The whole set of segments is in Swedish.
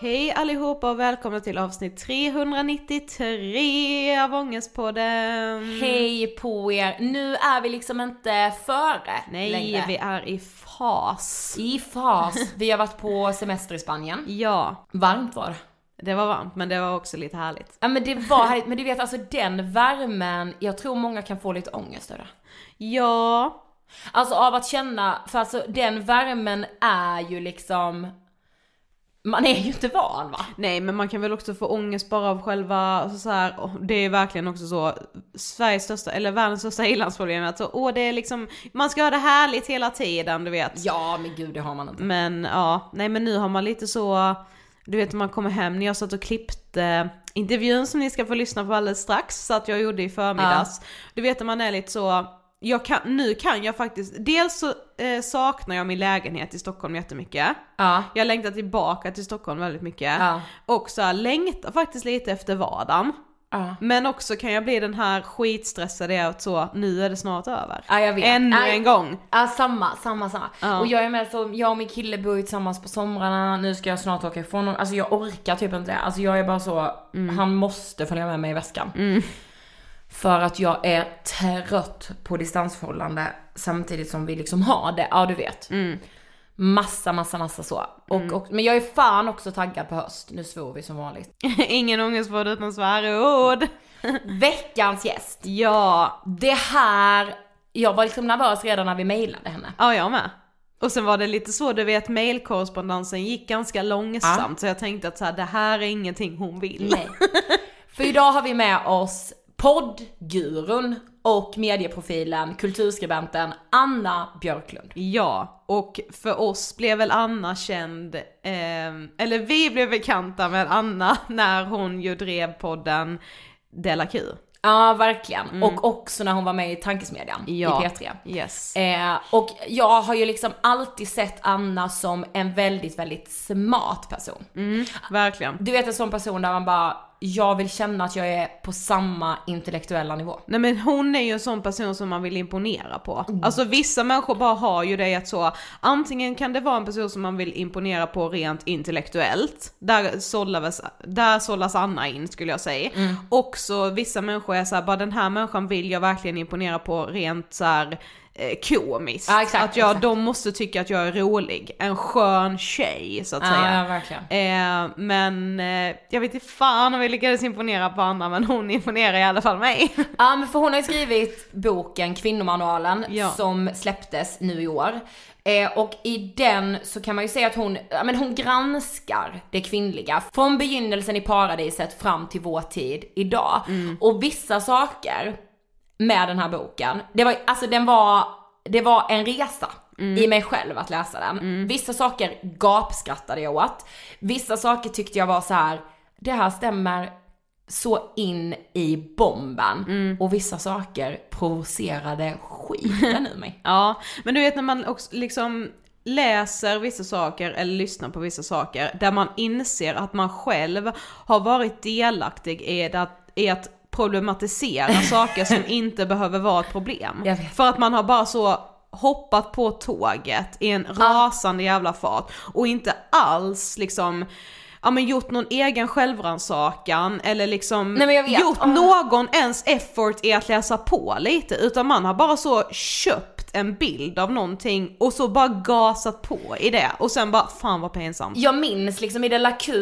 Hej allihopa och välkomna till avsnitt 393 av Ångestpodden. Hej på er! Nu är vi liksom inte före Nej, längre. vi är i fas. I fas. Vi har varit på semester i Spanien. Ja, Varmt var det. det var varmt men det var också lite härligt. Ja men det var härligt, men du vet alltså den värmen, jag tror många kan få lite ångest över. Ja, Alltså av att känna, för alltså den värmen är ju liksom, man är ju inte van va? Nej men man kan väl också få ångest bara av själva, alltså så här, det är verkligen också så, Sveriges största, eller världens största ilandsproblem, att så, åh det är liksom, man ska ha det härligt hela tiden du vet. Ja men gud det har man inte. Men ja, nej men nu har man lite så, du vet när man kommer hem, när jag satt och klippte intervjun som ni ska få lyssna på alldeles strax, så att jag gjorde i förmiddags. Du vet man är lite så, jag kan, nu kan jag faktiskt, dels så eh, saknar jag min lägenhet i Stockholm jättemycket. Ja. Jag längtar tillbaka till Stockholm väldigt mycket. Ja. Och så här, längtar faktiskt lite efter vardagen. Ja. Men också kan jag bli den här skitstressade att så, nu är det snart över. Ja, jag vet. Ännu Nej. en gång. Ja samma, samma, samma. Ja. Och jag är med så, jag och min kille bor ju tillsammans på somrarna, nu ska jag snart åka ifrån honom. Alltså jag orkar typ inte det. Alltså jag är bara så, han måste följa med mig i väskan. För att jag är trött på distansförhållande samtidigt som vi liksom har det, ja du vet. Massa, massa, massa så. Och, och, men jag är fan också taggad på höst, nu svor vi som vanligt. Ingen ångestpodd utan svärord. Veckans gäst. Ja, Det här, jag var liksom nervös redan när vi mejlade henne. ja jag med. Och sen var det lite så, du vet mailkorrespondensen gick ganska långsamt så jag tänkte att så här, det här är ingenting hon vill. Nej. För idag har vi med oss poddgurun och medieprofilen, kulturskribenten Anna Björklund. Ja, och för oss blev väl Anna känd, eh, eller vi blev bekanta med Anna när hon ju drev podden Della Q. Ja, verkligen. Och också när hon var med i Tankesmedjan Ja. i P3. Yes. Eh, och jag har ju liksom alltid sett Anna som en väldigt, väldigt smart person. Verkligen. Du vet en sån person där man bara, jag vill känna att jag är på samma intellektuella nivå. Nej men hon är ju en sån person som man vill imponera på. Alltså vissa människor bara har ju det att så, antingen kan det vara en person som man vill imponera på rent intellektuellt, där sållas, där sållas Anna in skulle jag säga. Och så vissa människor är såhär, bara den här människan vill jag verkligen imponera på rent såhär komiskt. Ja, exakt, att jag, exakt. de måste tycka att jag är rolig, en skön tjej så att säga. Ja, verkligen. Eh, men eh, jag vet inte fan om vi lyckades imponera på Anna men hon imponerar i alla fall mig. Ja men för hon har ju skrivit boken Kvinnomanualen Ja. som släpptes nu i år. Eh, och i den så kan man ju säga att hon, ja, men hon granskar det kvinnliga från begynnelsen i paradiset fram till vår tid idag. Och vissa saker med den här boken, det var, alltså den var, det var en resa i mig själv att läsa den. Vissa saker gapskrattade jag åt. Vissa saker tyckte jag var så här: det här stämmer så in i bomben. Och vissa saker provocerade skiten ur mig. Ja, men du vet när man också liksom läser vissa saker eller lyssnar på vissa saker där man inser att man själv har varit delaktig i att, i att problematisera saker som inte behöver vara ett problem. För att man har bara så hoppat på tåget i en rasande jävla fart och inte alls liksom Ja men gjort någon egen självrannsakan eller liksom Nej, gjort Åh. någon ens effort i att läsa på lite utan man har bara så köpt en bild av någonting och så bara gasat på i det och sen bara fan vad pinsamt. Jag minns liksom i Della Q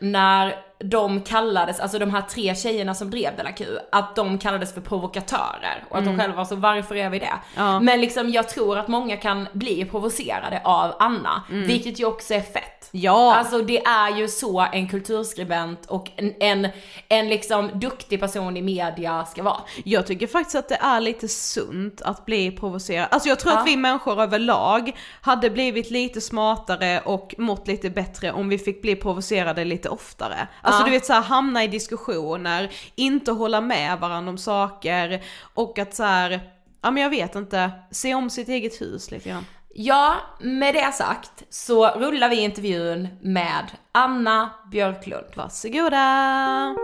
när de kallades, alltså de här tre tjejerna som drev Della Q, att de kallades för provokatörer och att de själva var så varför är vi det? Ja. Men liksom jag tror att många kan bli provocerade av Anna, vilket ju också är fett. Ja. Alltså det är ju så en kulturskribent och en, en, en liksom duktig person i media ska vara. Jag tycker faktiskt att det är lite sunt att bli provocerad. Alltså jag tror Ja. att vi människor överlag hade blivit lite smartare och mått lite bättre om vi fick bli provocerade lite oftare. Alltså Ja. du vet så här, hamna i diskussioner, inte hålla med varandra om saker och att så här, ja men jag vet inte, se om sitt eget hus lite grann. Ja, med det sagt så rullar vi intervjun med Anna Björklund. Varsågoda!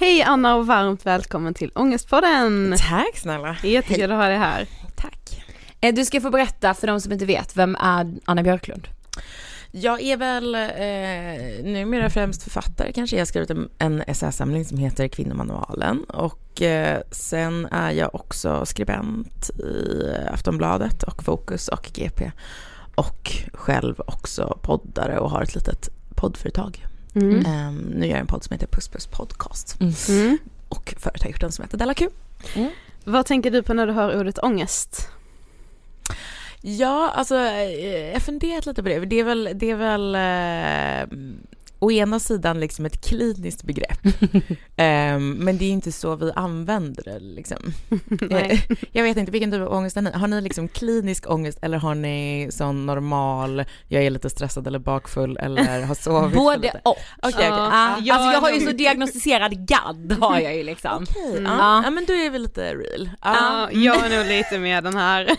Hej Anna och varmt välkommen till Ångestpodden! Tack snälla. Jättekul att ha dig här. Tack. Eh, Du ska få berätta för de som inte vet, vem är Anna Björklund? Jag är väl eh, numera främst författare kanske. Jag har skrivit en, en essäsamling som heter Kvinnomanualen och eh, sen är jag också skribent i Aftonbladet och Fokus och GP och själv också poddare och har ett litet poddföretag. Eh, nu gör jag en podd som heter Puss Puss Podcast Mm. och förut har jag gjort en som heter Della Q. Vad tänker du på när du hör ordet ångest? Ja, alltså eh, jag har funderat lite på det. Det är väl, det är väl eh, å ena sidan liksom ett kliniskt begrepp. Ehm, men det är inte så vi använder det liksom. Eh, jag vet inte, vilken typ av ångest har ni? Har ni liksom klinisk ångest eller har ni sån normal, jag är lite stressad eller bakfull eller har sovit Både och. Okej, okej. Ja. Ah, jag alltså jag har ju så diagnostiserad gadd har jag ju liksom. Okej, Mm. ja. Ja. men då är vi lite real. Ja. Ja, jag är nog lite med den här,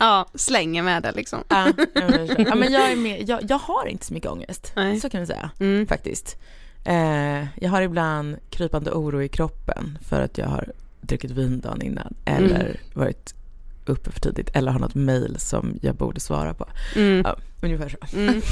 ja, slänger med det liksom. Ja, jag ja, men jag, är med, jag, jag har inte så mycket ångest, Nej. så kan vi säga. Mm. faktiskt. Eh, jag har ibland krypande oro i kroppen för att jag har druckit vin dagen innan eller varit uppe för tidigt eller har något mail som jag borde svara på. Mm. Ja, ungefär så. Mm.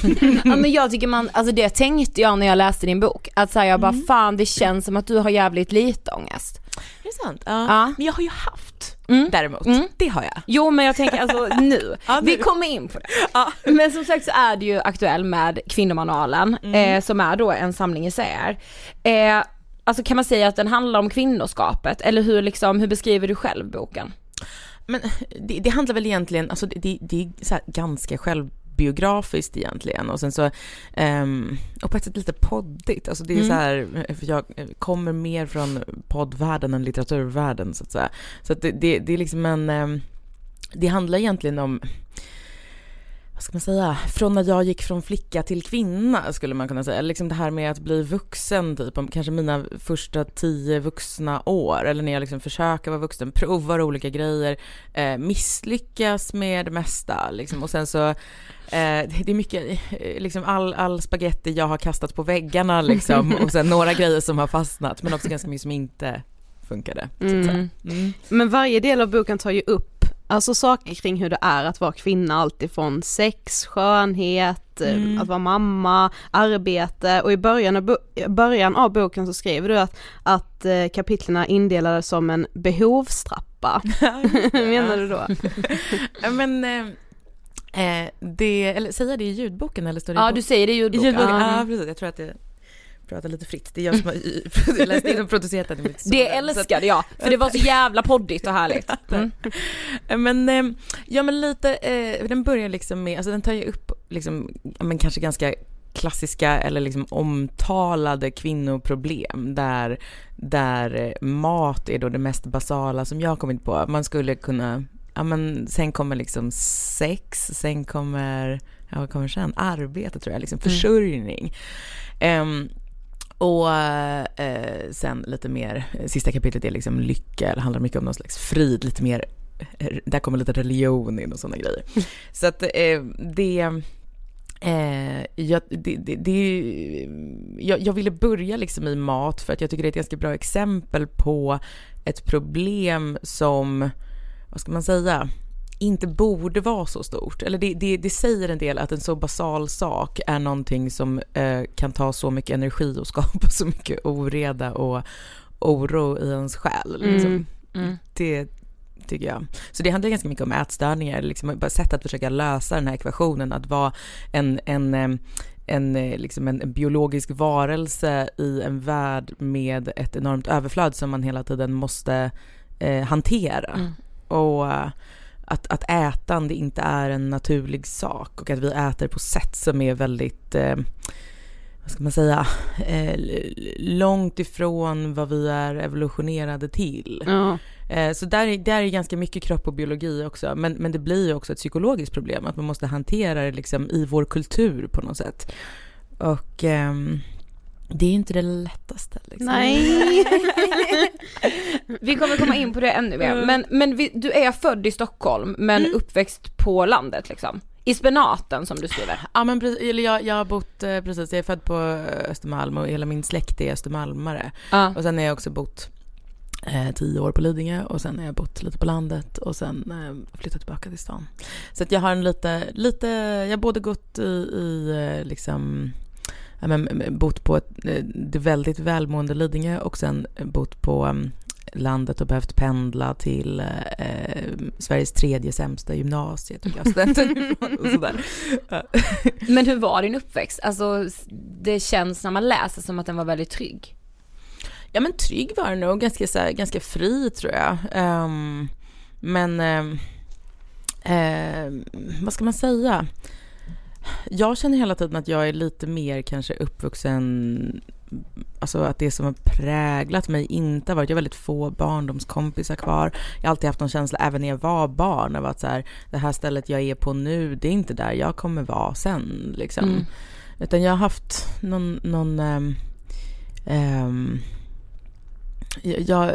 ja men jag tycker man, alltså det tänkte jag när jag läste din bok, att säga jag bara Mm. fan det känns som att du har jävligt lite ångest. Är det sant? Ja. Ja. Men jag har ju haft Mm. däremot. Mm. Det har jag. Jo men jag tänker alltså nu, Ja, nu. vi kommer in på det. Ja. Men som sagt så är det ju aktuell med Kvinnomanualen, Mm. eh, som är då en samling essäer. Eh, alltså kan man säga att den handlar om kvinnoskapet, eller hur liksom, hur beskriver du själv boken? Men det, det handlar väl egentligen, alltså det, det, är ganska självbiografiskt egentligen och sen så, ehm, och på ett sätt lite poddigt, alltså det är Mm. så här, för jag kommer mer från poddvärlden än litteraturvärlden så att säga. Så att det, det, det är liksom en, ehm, det handlar egentligen om vad ska man säga, från när jag gick från flicka till kvinna skulle man kunna säga. Liksom det här med att bli vuxen, typ kanske mina första tio vuxna år, eller när jag liksom försöker vara vuxen, provar olika grejer, eh, misslyckas med det mesta liksom. och sen så Eh, det är mycket, eh, liksom all, all spaghetti jag har kastat på väggarna liksom och sen några grejer som har fastnat men också ganska mycket som inte funkade. Mm. Mm. Men varje del av boken tar ju upp Alltså saker kring hur det är att vara kvinna, alltifrån sex, skönhet, eh, Mm. att vara mamma, arbete och i början av, början av boken så skriver du att, att eh, kapitlen är indelade som en behovstrappa. Hur menar du då? Ja, men eh, eh, det, eller säger jag det i ljudboken eller står det i Ja bok- du säger det i I ljudboken. ljudboken? Ja. Ja precis, jag tror att det pratar lite fritt. Det är jag som har läst in och producerat den Det älskade jag, för det var så jävla poddigt och härligt. Mm. Men, eh, ja men lite, eh, den börjar liksom med, alltså den tar ju upp liksom, men kanske ganska klassiska eller liksom omtalade kvinnoproblem där, där mat är då det mest basala som jag har kommit på. Man skulle kunna, ja men sen kommer liksom sex, sen kommer, ja vad kommer sen? Arbete tror jag, liksom försörjning. Ehm, och eh, sen lite mer, sista kapitlet är liksom lycka, det handlar mycket om någon slags frid, lite mer, eh, där kommer lite religion in och sådana grejer. Så att eh, det, eh, jag, det, det, det jag, jag ville börja liksom i mat för att jag tycker det är ett ganska bra exempel på ett problem som, vad ska man säga, inte borde vara så stort. Eller det, det, det säger en del att en så basal sak är någonting som eh, kan ta så mycket energi och skapa så mycket oreda och oro i ens själ. Liksom. Mm. Mm. Det tycker jag. Så det handlar ganska mycket om ätstörningar, liksom bara sätt att försöka lösa den här ekvationen, att vara en, en, eh, en, eh, liksom en, en biologisk varelse i en värld med ett enormt överflöd som man hela tiden måste eh, hantera. Mm. Och eh, att, att ätande inte är en naturlig sak och att vi äter på sätt som är väldigt, eh, vad ska man säga, eh, långt ifrån vad vi är evolutionerade till. Eh, så där, är- där är ganska mycket kropp och biologi också, men, men det blir ju också ett psykologiskt problem, att man måste hantera det liksom i vår kultur på något sätt. Och ehm, det är inte det lättaste. Liksom. Nej. Vi kommer komma in på det ännu mer, men, men vi, du är född i Stockholm men Mm. uppväxt på landet liksom? I spenaten som du skriver? Ja men precis, eller jag, jag har bott, eh, precis, jag är född på eh, Östermalm och hela min släkt är östermalmare. Ja. Och sen har jag också bott eh, tio år på Lidingö och sen har jag bott lite på landet och sen eh, flyttat tillbaka till stan. Så att jag har en lite, lite, jag har både gått i, i eh, liksom men, bott på ett, eh, det väldigt välmående Lidingö och sen bott på mm, landet och behövt pendla till eh, Sveriges tredje sämsta gymnasie tog jag studenten och sådär. Men hur var din uppväxt? Alltså det känns när man läser som att den var väldigt trygg. Ja men trygg var den nog, ganska, så här, ganska fri tror jag. Ehm, men, ehm, ehm, vad ska man säga? Jag känner hela tiden att jag är lite mer kanske uppvuxen, alltså att det som har präglat mig inte har varit, jag har väldigt få barndomskompisar kvar. Jag har alltid haft någon känsla, även när jag var barn, av att så här, det här stället jag är på nu, det är inte där jag kommer vara sen liksom. Mm. Utan jag har haft någon, någon ehm, jag,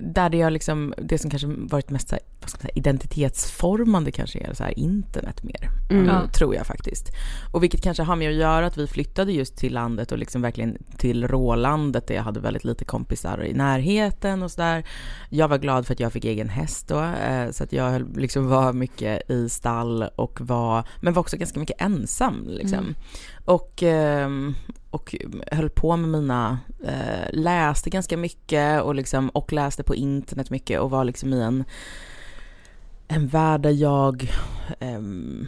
där det jag liksom, det som kanske varit mest här vad ska man säga, identitetsformande kanske är så här internet mer, Mm. ja. tror jag faktiskt. Och vilket kanske har med att göra att vi flyttade just till landet och liksom verkligen till rålandet där jag hade väldigt lite kompisar i närheten och sådär. Jag var glad för att jag fick egen häst då, eh, så att jag liksom var mycket i stall och var, men var också ganska mycket ensam liksom. Mm. Och, ehm, och höll på med mina, eh, läste ganska mycket och, liksom, och läste på internet mycket och var liksom i en, en värld där jag ehm,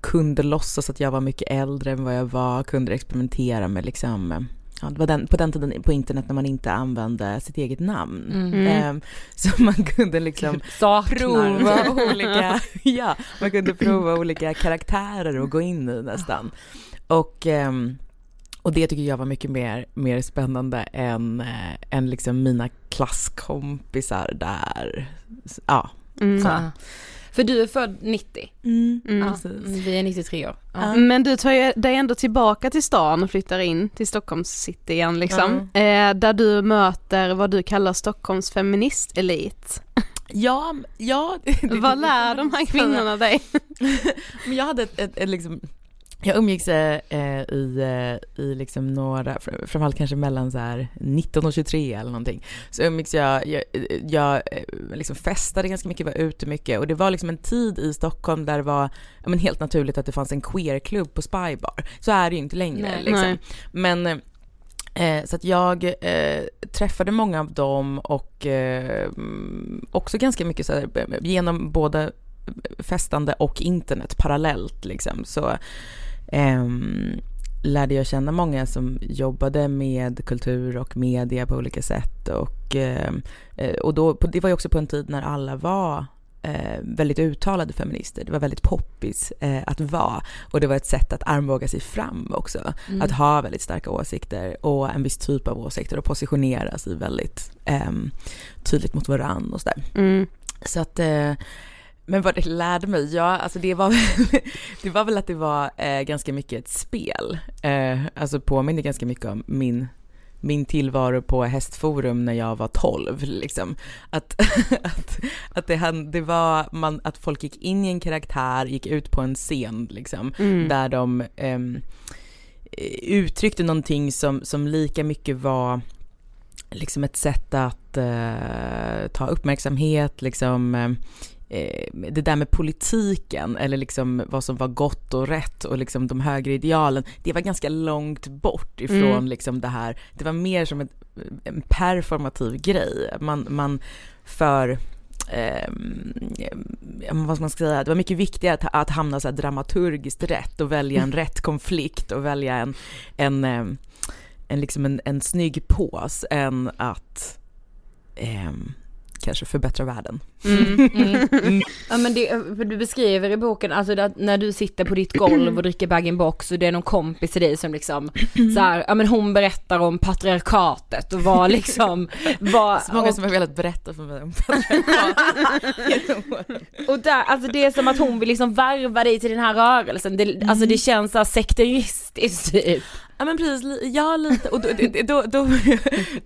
kunde låtsas att jag var mycket äldre än vad jag var, kunde experimentera med liksom Ja, det var den, på den tiden på internet när man inte använde sitt eget namn. Mm. Ehm, så man kunde liksom Saknar. prova olika, ja, man kunde prova olika karaktärer och gå in i nästan. Och, ehm, och det tycker jag var mycket mer, mer spännande än, eh, än liksom mina klasskompisar där. Ja. Mm. Så. För du är född 90. Mm. Ja, precis. vi är 93 år. Ja. Men du tar ju dig ändå tillbaka till stan och flyttar in till Stockholms city igen liksom. Eh, där du möter vad du kallar Stockholms feministelit. Ja, ja. Vad lär de här kvinnorna dig? Men jag hade ett, ett, ett liksom jag umgicks eh, eh, i, eh, i liksom några, fr- framförallt kanske mellan så här 19 och 23 eller någonting. Så umgicks jag, jag, jag eh, liksom festade ganska mycket, var ute mycket och det var liksom en tid i Stockholm där det var ja, men helt naturligt att det fanns en queerklubb på Spybar. Så är det ju inte längre Nej. liksom. Nej. Men eh, så att jag eh, träffade många av dem och eh, också ganska mycket så här, genom både festande och internet parallellt liksom så ehm, lärde jag känna många som jobbade med kultur och media på olika sätt och, ehm, eh, och då, det var ju också på en tid när alla var eh, väldigt uttalade feminister. Det var väldigt poppis eh, att vara och det var ett sätt att armbåga sig fram också. Mm. Att ha väldigt starka åsikter och en viss typ av åsikter och positionera sig väldigt ehm, tydligt mot varann och sådär. Mm. Så att, eh, men vad det lärde mig, ja alltså det var, väl- det var väl att det var eh, ganska mycket ett spel. Eh, alltså påminner ganska mycket om min, min tillvaro på hästforum när jag var 12 liksom. Att, att, att det, det var man, att folk gick in i en karaktär, gick ut på en scen liksom, Mm. där de ehm, uttryckte någonting som, som lika mycket var liksom ett sätt att eh, ta uppmärksamhet, liksom eh, det där med politiken eller liksom vad som var gott och rätt och liksom de högre idealen, det var ganska långt bort ifrån Mm. liksom det här, det var mer som ett, en performativ grej. Man, man för eh, vad ska man säga, det var mycket viktigare att, att hamna så dramaturgiskt rätt och välja en rätt konflikt och välja en, en, eh, en, liksom en, en snygg pås än att ehm, kanske förbättra världen. Mm, mm. Ja men det, för du beskriver i boken, alltså att när du sitter på ditt golv och dricker bag-in-box och det är någon kompis till dig som liksom så här, ja men hon berättar om patriarkatet och vad liksom, vad, Så många och, som har velat berätta för mig om och där, alltså det är som att hon vill liksom värva dig till den här rörelsen, det, alltså det känns så här sekteristiskt typ. Ja men precis, ja lite, och då, då, då,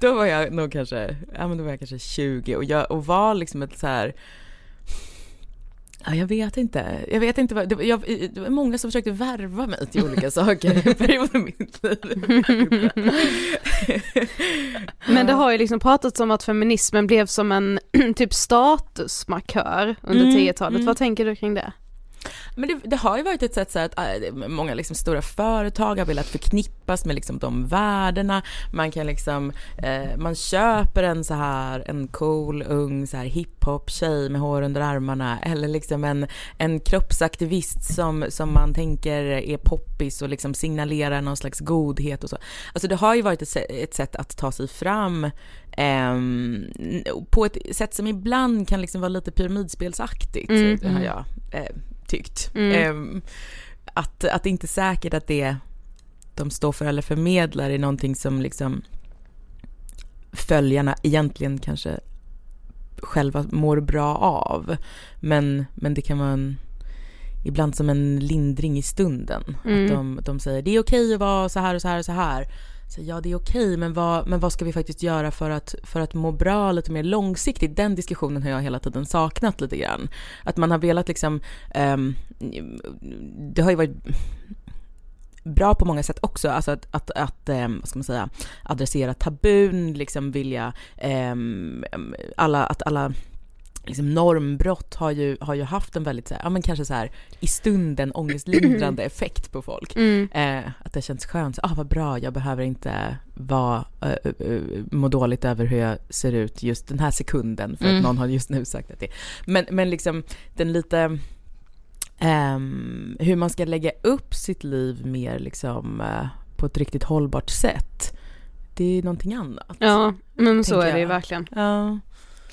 då var jag nog kanske, ja men då var jag kanske 20 och jag, och var liksom ett så här Ja, jag vet inte. Jag vet inte vad, det, var, jag, det var många som försökte värva mig till olika saker i perioder i mitt liv. Men det har ju liksom pratats om att feminismen blev som en typ statusmarkör under Mm, 10-talet. mm. Vad tänker du kring det? Men det, det har ju varit ett sätt så att äh, många liksom stora företag har velat förknippas med liksom de värdena. Man kan liksom, eh, man köper en så här, en cool, ung så här hiphop tjej med hår under armarna eller liksom en, en kroppsaktivist som, som man tänker är poppis och liksom signalerar någon slags godhet och så. Alltså det har ju varit ett, ett sätt att ta sig fram ehm, på ett sätt som ibland kan liksom vara lite pyramidspelsaktigt, Mm. det har jag eh, tyckt. Mm. Ehm, att, att det inte är säkert att det de står för eller förmedlar är någonting som liksom följarna egentligen kanske själva mår bra av. Men, men det kan vara en, ibland som en lindring i stunden. Mm. Att de, de säger det är okej att vara så här och så här och så här så ja det är okej, men vad, men vad ska vi faktiskt göra för att, för att må bra lite mer långsiktigt? Den diskussionen har jag hela tiden saknat lite grann. Att man har velat liksom, um, det har ju varit bra på många sätt också, alltså att, att, att ehm, vad ska man säga, adressera tabun, liksom vilja, um, alla, att alla liksom normbrott har ju, har ju haft en väldigt, så här, ja men kanske så här i stunden ångestlindrande effekt på folk. Mm. Eh, att det känns skönt, ah vad bra, jag behöver inte vara, äh, äh, må dåligt över hur jag ser ut just den här sekunden för mm. att någon har just nu sagt att det. Men, men liksom den lite, um, hur man ska lägga upp sitt liv mer liksom uh, på ett riktigt hållbart sätt. Det är någonting annat. Ja, men så är det ju verkligen. Ja.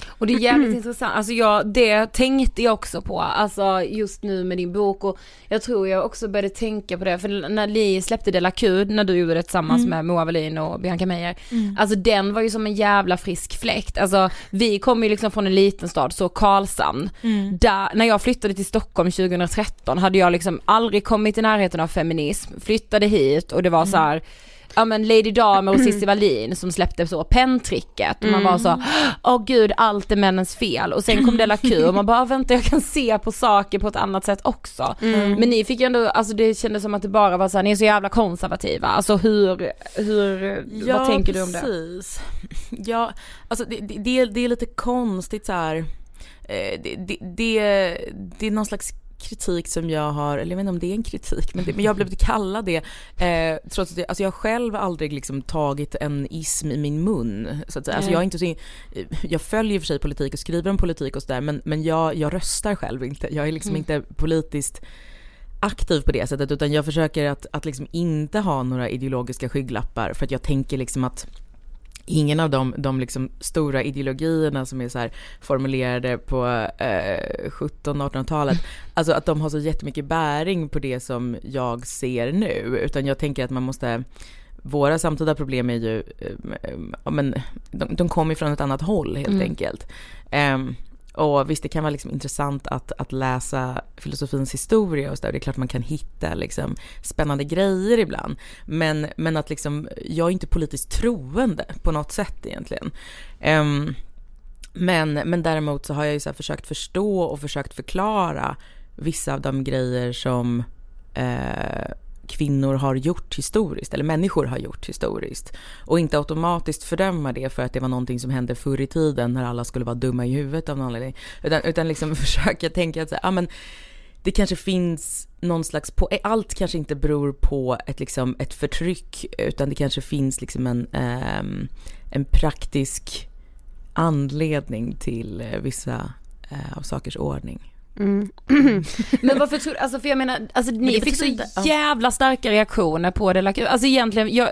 Och det är jävligt intressant, alltså jag, det tänkte jag också på, alltså just nu med din bok och jag tror jag också började tänka på det, för när Li släppte Della Kud, när du gjorde det tillsammans mm. med Moa Wallin och Bianca Meijer, mm. alltså den var ju som en jävla frisk fläkt, alltså vi kommer ju liksom från en liten stad, så Karlshamn, mm. där, när jag flyttade till Stockholm 2013 hade jag liksom aldrig kommit i närheten av feminism, flyttade hit och det var så här, ja men Lady Damer och Cissi Wallin som släppte så penntricket och man var så, åh gud allt är männens fel och sen kom Della Q och man bara vänta jag kan se på saker på ett annat sätt också. Mm. Men ni fick ju ändå, alltså det kändes som att det bara var så här, ni är så jävla konservativa, alltså hur, hur, ja, vad tänker precis. du om det? Ja, alltså det, det, det är lite konstigt så här. Eh, det, det, det, det är någon slags kritik som jag har, eller jag vet inte om det är en kritik, men, det, men jag har blivit kallad det, eh, trots att jag, alltså jag själv aldrig liksom tagit en ism i min mun, så att säga. Alltså jag är inte så, jag följer för sig politik och skriver om politik och sådär, men, men jag, jag röstar själv inte. Jag är liksom mm. inte politiskt aktiv på det sättet, utan jag försöker att, att liksom inte ha några ideologiska skygglappar, för att jag tänker liksom att ingen av de, de liksom stora ideologierna som är så formulerade på eh, 1700-1800-talet, alltså att de har så jättemycket bäring på det som jag ser nu, utan jag tänker att man måste våra samtida problem är ju, eh, men de, de kommer från ett annat håll helt mm. enkelt. Um, och visst, det kan vara liksom intressant att, att läsa filosofins historia och så där. Det är klart man kan hitta liksom spännande grejer ibland. Men, men att liksom, jag är inte politiskt troende på något sätt egentligen. Um, men, men däremot så har jag ju så försökt förstå och försökt förklara vissa av de grejer som eh, kvinnor har gjort historiskt, eller människor har gjort historiskt. Och inte automatiskt fördöma det för att det var någonting som hände förr i tiden när alla skulle vara dumma i huvudet av någon anledning. Utan, utan liksom försöka tänka att så, ah, men det kanske finns någon slags, på, eh, allt kanske inte beror på ett, liksom, ett förtryck, utan det kanske finns liksom en, eh, en praktisk anledning till eh, vissa eh, av sakers ordning. Mm. men varför tror alltså för jag menar, alltså ni fick så inte, jävla starka reaktioner på det, alltså egentligen, jag,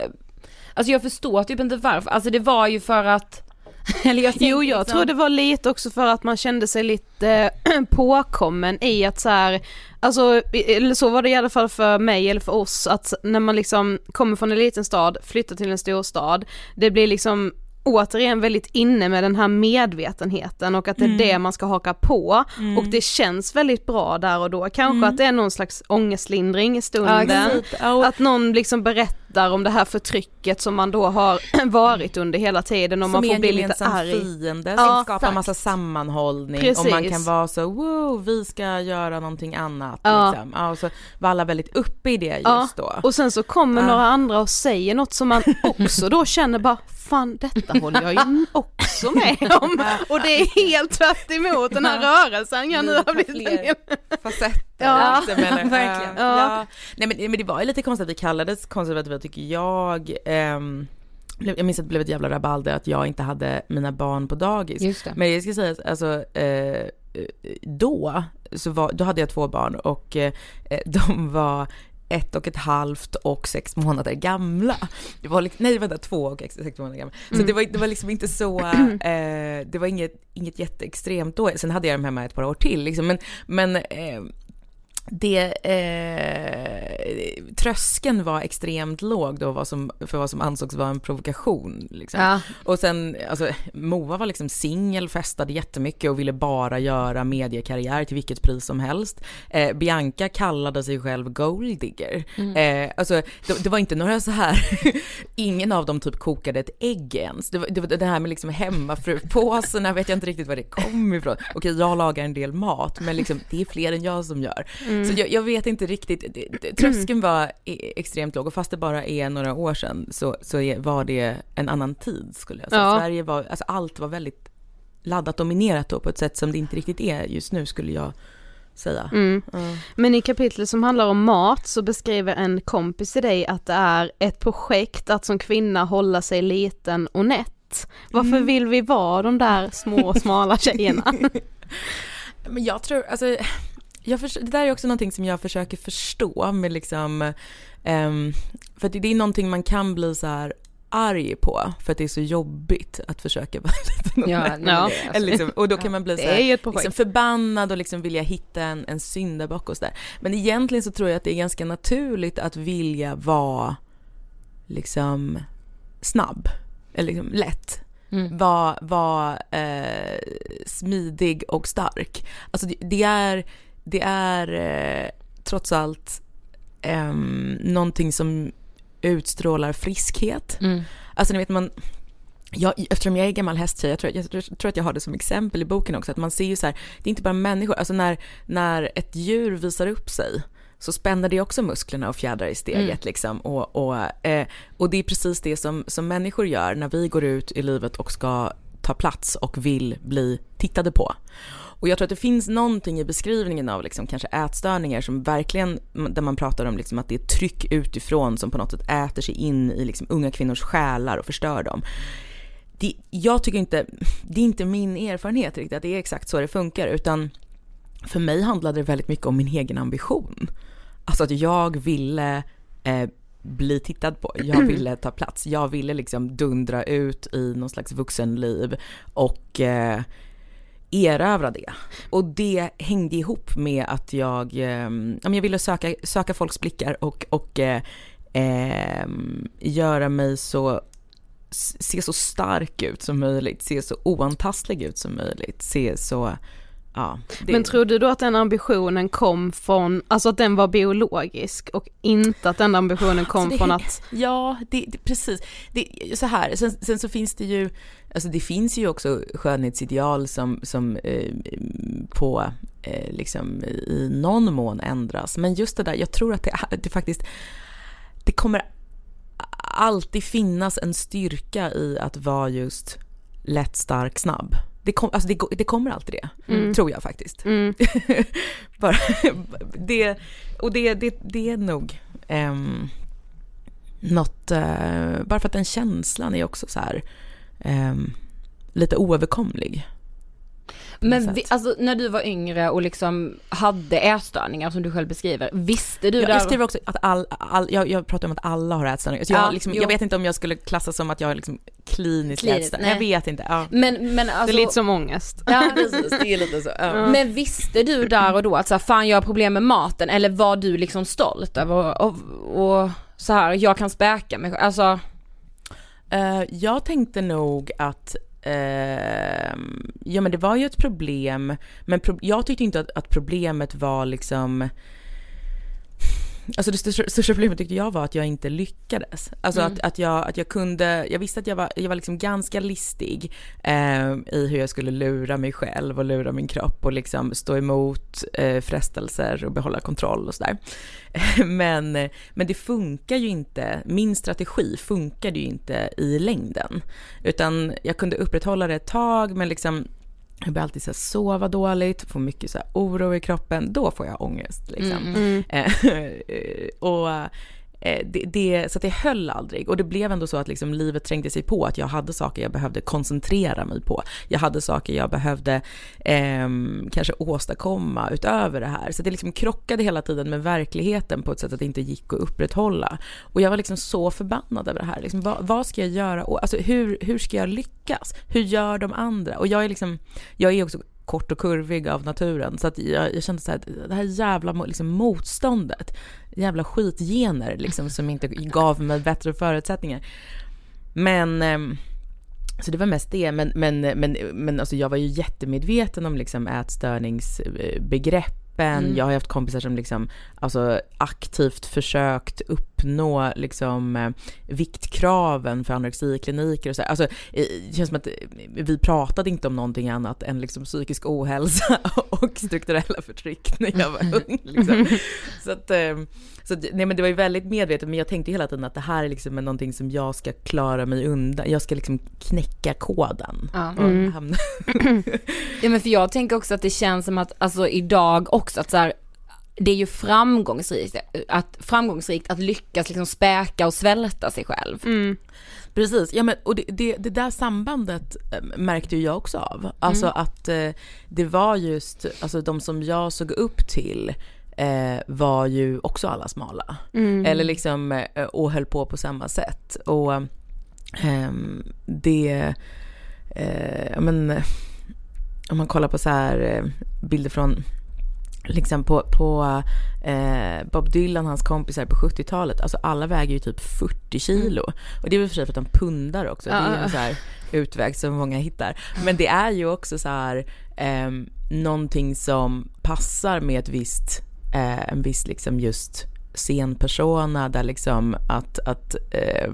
alltså jag förstår typ inte varför, alltså det var ju för att Eller jag jo jag liksom... tror det var lite också för att man kände sig lite påkommen i att så här, alltså eller så var det i alla fall för mig eller för oss att när man liksom kommer från en liten stad, flyttar till en stor stad, det blir liksom återigen väldigt inne med den här medvetenheten och att det är mm. det man ska haka på mm. och det känns väldigt bra där och då, kanske mm. att det är någon slags ångestlindring i stunden, ja, att någon liksom berättar om det här förtrycket som man då har varit under hela tiden och som man får bli lite arg. Fiende som ja, skapar massa sammanhållning Precis. och man kan vara så wow vi ska göra någonting annat ja. liksom. Ja, och så var alla väldigt uppe i det just ja. då. Och sen så kommer några andra och säger något som man också då känner bara fan detta håller jag ju också med om och det är helt tvärt emot den här rörelsen jag nu har blivit facetter. Ja, liksom, eller, verkligen. Ja. ja. Nej men, men det var ju lite konstigt att vi kallades konservativa tycker jag. Um, jag minns att det blev ett jävla rabalder att jag inte hade mina barn på dagis. Men jag ska säga alltså eh, då, så var, då hade jag två barn och eh, de var ett och ett halvt och sex månader gamla. Det var nej vänta, två och sex månader gamla. Så mm. det, var, det var liksom inte så, eh, det var inget, inget jätteextremt då. Sen hade jag dem hemma ett par år till liksom, men, men eh, det, eh, tröskeln var extremt låg då vad som, för vad som ansågs vara en provokation. Liksom. Ja. Och sen, alltså Moa var liksom singel, festade jättemycket och ville bara göra mediekarriär till vilket pris som helst. Eh, Bianca kallade sig själv golddigger. Eh, alltså det, det var inte några så här, ingen av dem typ kokade ett ägg ens. Det, det, det här med liksom hemmafrupåsarna vet jag inte riktigt var det kom ifrån. Okej, jag lagar en del mat, men liksom det är fler än jag som gör. Så jag, jag vet inte riktigt, tröskeln var e- extremt låg och fast det bara är några år sedan så, så var det en annan tid skulle jag säga. Ja. Sverige var, alltså allt var väldigt laddat dominerat då på ett sätt som det inte riktigt är just nu skulle jag säga. Mm. Ja. Men i kapitlet som handlar om mat så beskriver en kompis till dig att det är ett projekt att som kvinna hålla sig liten och nätt. Varför Mm. vill vi vara de där små smala tjejerna? Men jag tror, alltså, jag förs- det där är också någonting som jag försöker förstå med liksom, ehm, för det, det är någonting man kan bli så här arg på för att det är så jobbigt att försöka vara liten och Ja, det är alltså- Eller liksom, och då kan man bli så här, liksom förbannad och liksom vilja hitta en, en syndabock och sådär. Men egentligen så tror jag att det är ganska naturligt att vilja vara liksom snabb, eller liksom lätt. Mm. Vara var, eh, smidig och stark. Alltså det, det är, det är eh, trots allt eh, någonting som utstrålar friskhet. Mm. Alltså ni vet man, jag, eftersom jag är gammal hästtjej, jag tror, jag, tror- tror att jag har det som exempel i boken också, att man ser ju så här, det är inte bara människor, alltså när, när ett djur visar upp sig så spänner det också musklerna och fjädrar i steget Mm. liksom. Och, och, eh, och det är precis det som, som människor gör när vi går ut i livet och ska ta plats och vill bli tittade på. Och jag tror att det finns någonting i beskrivningen av liksom kanske ätstörningar som verkligen, där man pratar om liksom att det är tryck utifrån som på något sätt äter sig in i liksom unga kvinnors själar och förstör dem. Det, jag tycker inte, det är inte min erfarenhet riktigt att det är exakt så det funkar utan för mig handlade det väldigt mycket om min egen ambition. Alltså att jag ville eh, bli tittad på, jag ville ta plats, jag ville liksom dundra ut i någon slags vuxenliv och eh, erövra det. Och det hängde ihop med att jag, eh, jag ville söka, söka folks blickar och, och eh, eh, göra mig så se så stark ut som möjligt, se så oantastlig ut som möjligt, se så, ja. det- Men tror du då att den ambitionen kom från, alltså att den var biologisk och inte att den ambitionen kom Alltså det- från att, Ja, det, det, precis. Det, så här, sen, sen så finns det ju, alltså det finns ju också skönhetsideal som, som eh, på, eh, liksom i någon mån ändras. Men just det där, jag tror att det, är- det faktiskt, det kommer alltid finnas en styrka i att vara just lätt, stark, snabb. Det, kom, alltså det, det kommer alltid det, Mm. tror jag faktiskt. mm, Bara, det, och det, det, det är nog um, något, eh, bara för att den känslan är också så här ehm, lite oöverkomlig. Men vi, alltså när du var yngre och liksom hade ätstörningar som du själv beskriver, visste du jag, där? jag skriver också att all, all jag, jag pratar om att alla har ätstörningar. Så Ja, jag, liksom, jo. jag vet inte om jag skulle klassas som att jag är liksom kliniskt Kliniskt, ätstörning. Jag vet inte. Ja. Men, men det alltså, är lite som ångest. ja, Precis, det är lite så. Ja. Men visste du där och då att så här, fan jag har problem med maten eller var du liksom stolt över och, och, och så här, jag kan späka mig alltså Uh, jag tänkte nog att Uh, ja men det var ju ett problem, men pro- jag tyckte inte att, att problemet var liksom Alltså det största, största problemet tyckte jag var att jag inte lyckades. Alltså Mm. att, att, jag, att jag kunde, jag visste att jag var, jag var liksom ganska listig eh, i hur jag skulle lura mig själv och lura min kropp och liksom stå emot eh, frestelser och behålla kontroll och sådär. Men, men det funkar ju inte, min strategi funkade ju inte i längden. Utan jag kunde upprätthålla det ett tag men liksom jag började alltid så sova dåligt, få mycket så oro i kroppen, då får jag ångest. Liksom. Mm. Mm. Eh, och Eh, det, det, så att det höll aldrig. Och det blev ändå så att liksom livet trängde sig på att jag hade saker jag behövde koncentrera mig på. Jag hade saker jag behövde eh, kanske åstadkomma utöver det här. Så det liksom krockade hela tiden med verkligheten på ett sätt att det inte gick att upprätthålla. Och jag var liksom så förbannad över det här. Liksom, vad, vad ska jag göra? Och, alltså, hur, hur ska jag lyckas? Hur gör de andra? Och jag är liksom, jag är också kort och kurvig av naturen. Så att jag, jag kände så här, det här jävla liksom, motståndet, jävla skitgener liksom, som inte gav mig bättre förutsättningar. Men ehm, så det var mest det, men, men, men, men alltså jag var ju jättemedveten om liksom ätstörningsbegrepp Mm. Jag har haft kompisar som liksom, alltså aktivt försökt uppnå liksom eh, viktkraven för anorexikliniker och så. Alltså det känns som att vi pratade inte om någonting annat än liksom psykisk ohälsa och strukturella förtryck när jag var ung. Liksom. Så att, eh, så nej men det var ju väldigt medvetet, men jag tänkte hela tiden att det här är liksom någonting som jag ska klara mig undan. Jag ska liksom knäcka koden. Ja. Mm. ja men för jag tänker också att det känns som att, alltså idag också att så här, det är ju framgångsrikt att, framgångsrikt att lyckas liksom späka och svälta sig själv. Mm. Precis, ja, men, och det, det, det, där sambandet eh, märkte ju jag också av. Alltså mm. att eh, det var just, alltså de som jag såg upp till eh, var ju också alla smala. Mm. Eller liksom, eh, och höll på på samma sätt. Och eh, det, eh, men, om man kollar på så här eh, bilder från liksom på, på eh, Bob Dylan, hans kompisar på 70-talet, alltså alla väger ju typ 40 kilo. Mm. Och det är väl för sig för att de pundar också, det är ju en så här utväg som många hittar. Men det är ju också så här eh, någonting som passar med ett visst eh, en viss liksom just scenpersona där liksom att, att eh,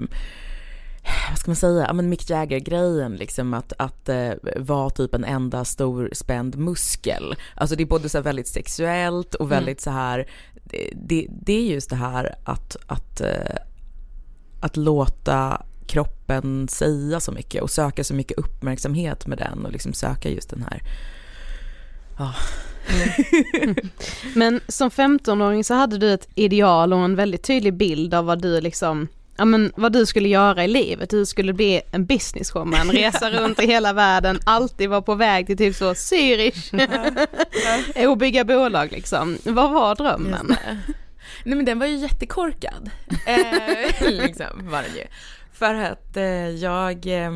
vad ska man säga, ja men Mick Jagger-grejen liksom att, att eh, vara typ en enda stor spänd muskel. Alltså det är både så väldigt sexuellt och mm. väldigt mm. så här, det, det, är just det här att, att, eh, att låta kroppen säga så mycket och söka så mycket uppmärksamhet med den och liksom söka just den här, ja, Mm. Men som 15-åring så hade du ett ideal och en väldigt tydlig bild av vad du liksom ja men vad du skulle göra i livet, du skulle bli en businesswoman, resa runt i hela världen, alltid vara på väg till typ så Zürich och bygga bolag liksom. Vad var drömmen? Nej men den var ju jättekorkad. eh, liksom var den ju. För att eh, jag eh,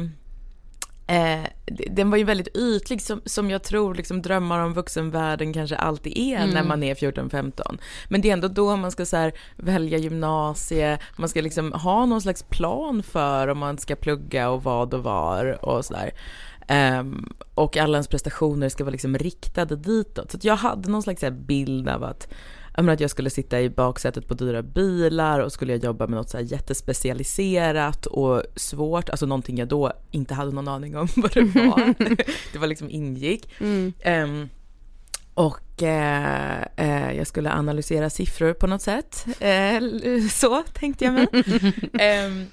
Eh, den var ju väldigt ytlig som, som jag tror liksom drömmar om vuxenvärlden kanske alltid är mm. när man är 14-15. Men det är ändå då man ska så välja gymnasie, man ska liksom ha någon slags plan för om man ska plugga och vad och var och sådär. Um, och alla ens prestationer ska vara liksom riktade ditåt. Så jag hade någon slags bild av att att jag skulle sitta i baksätet på dyra bilar och skulle jag jobba med något så här jättespecialiserat och svårt, alltså någonting jag då inte hade någon aning om vad det var. det var liksom ingick. Mm. Um, och eh, eh, jag skulle analysera siffror på något sätt. Eh, så tänkte jag mig.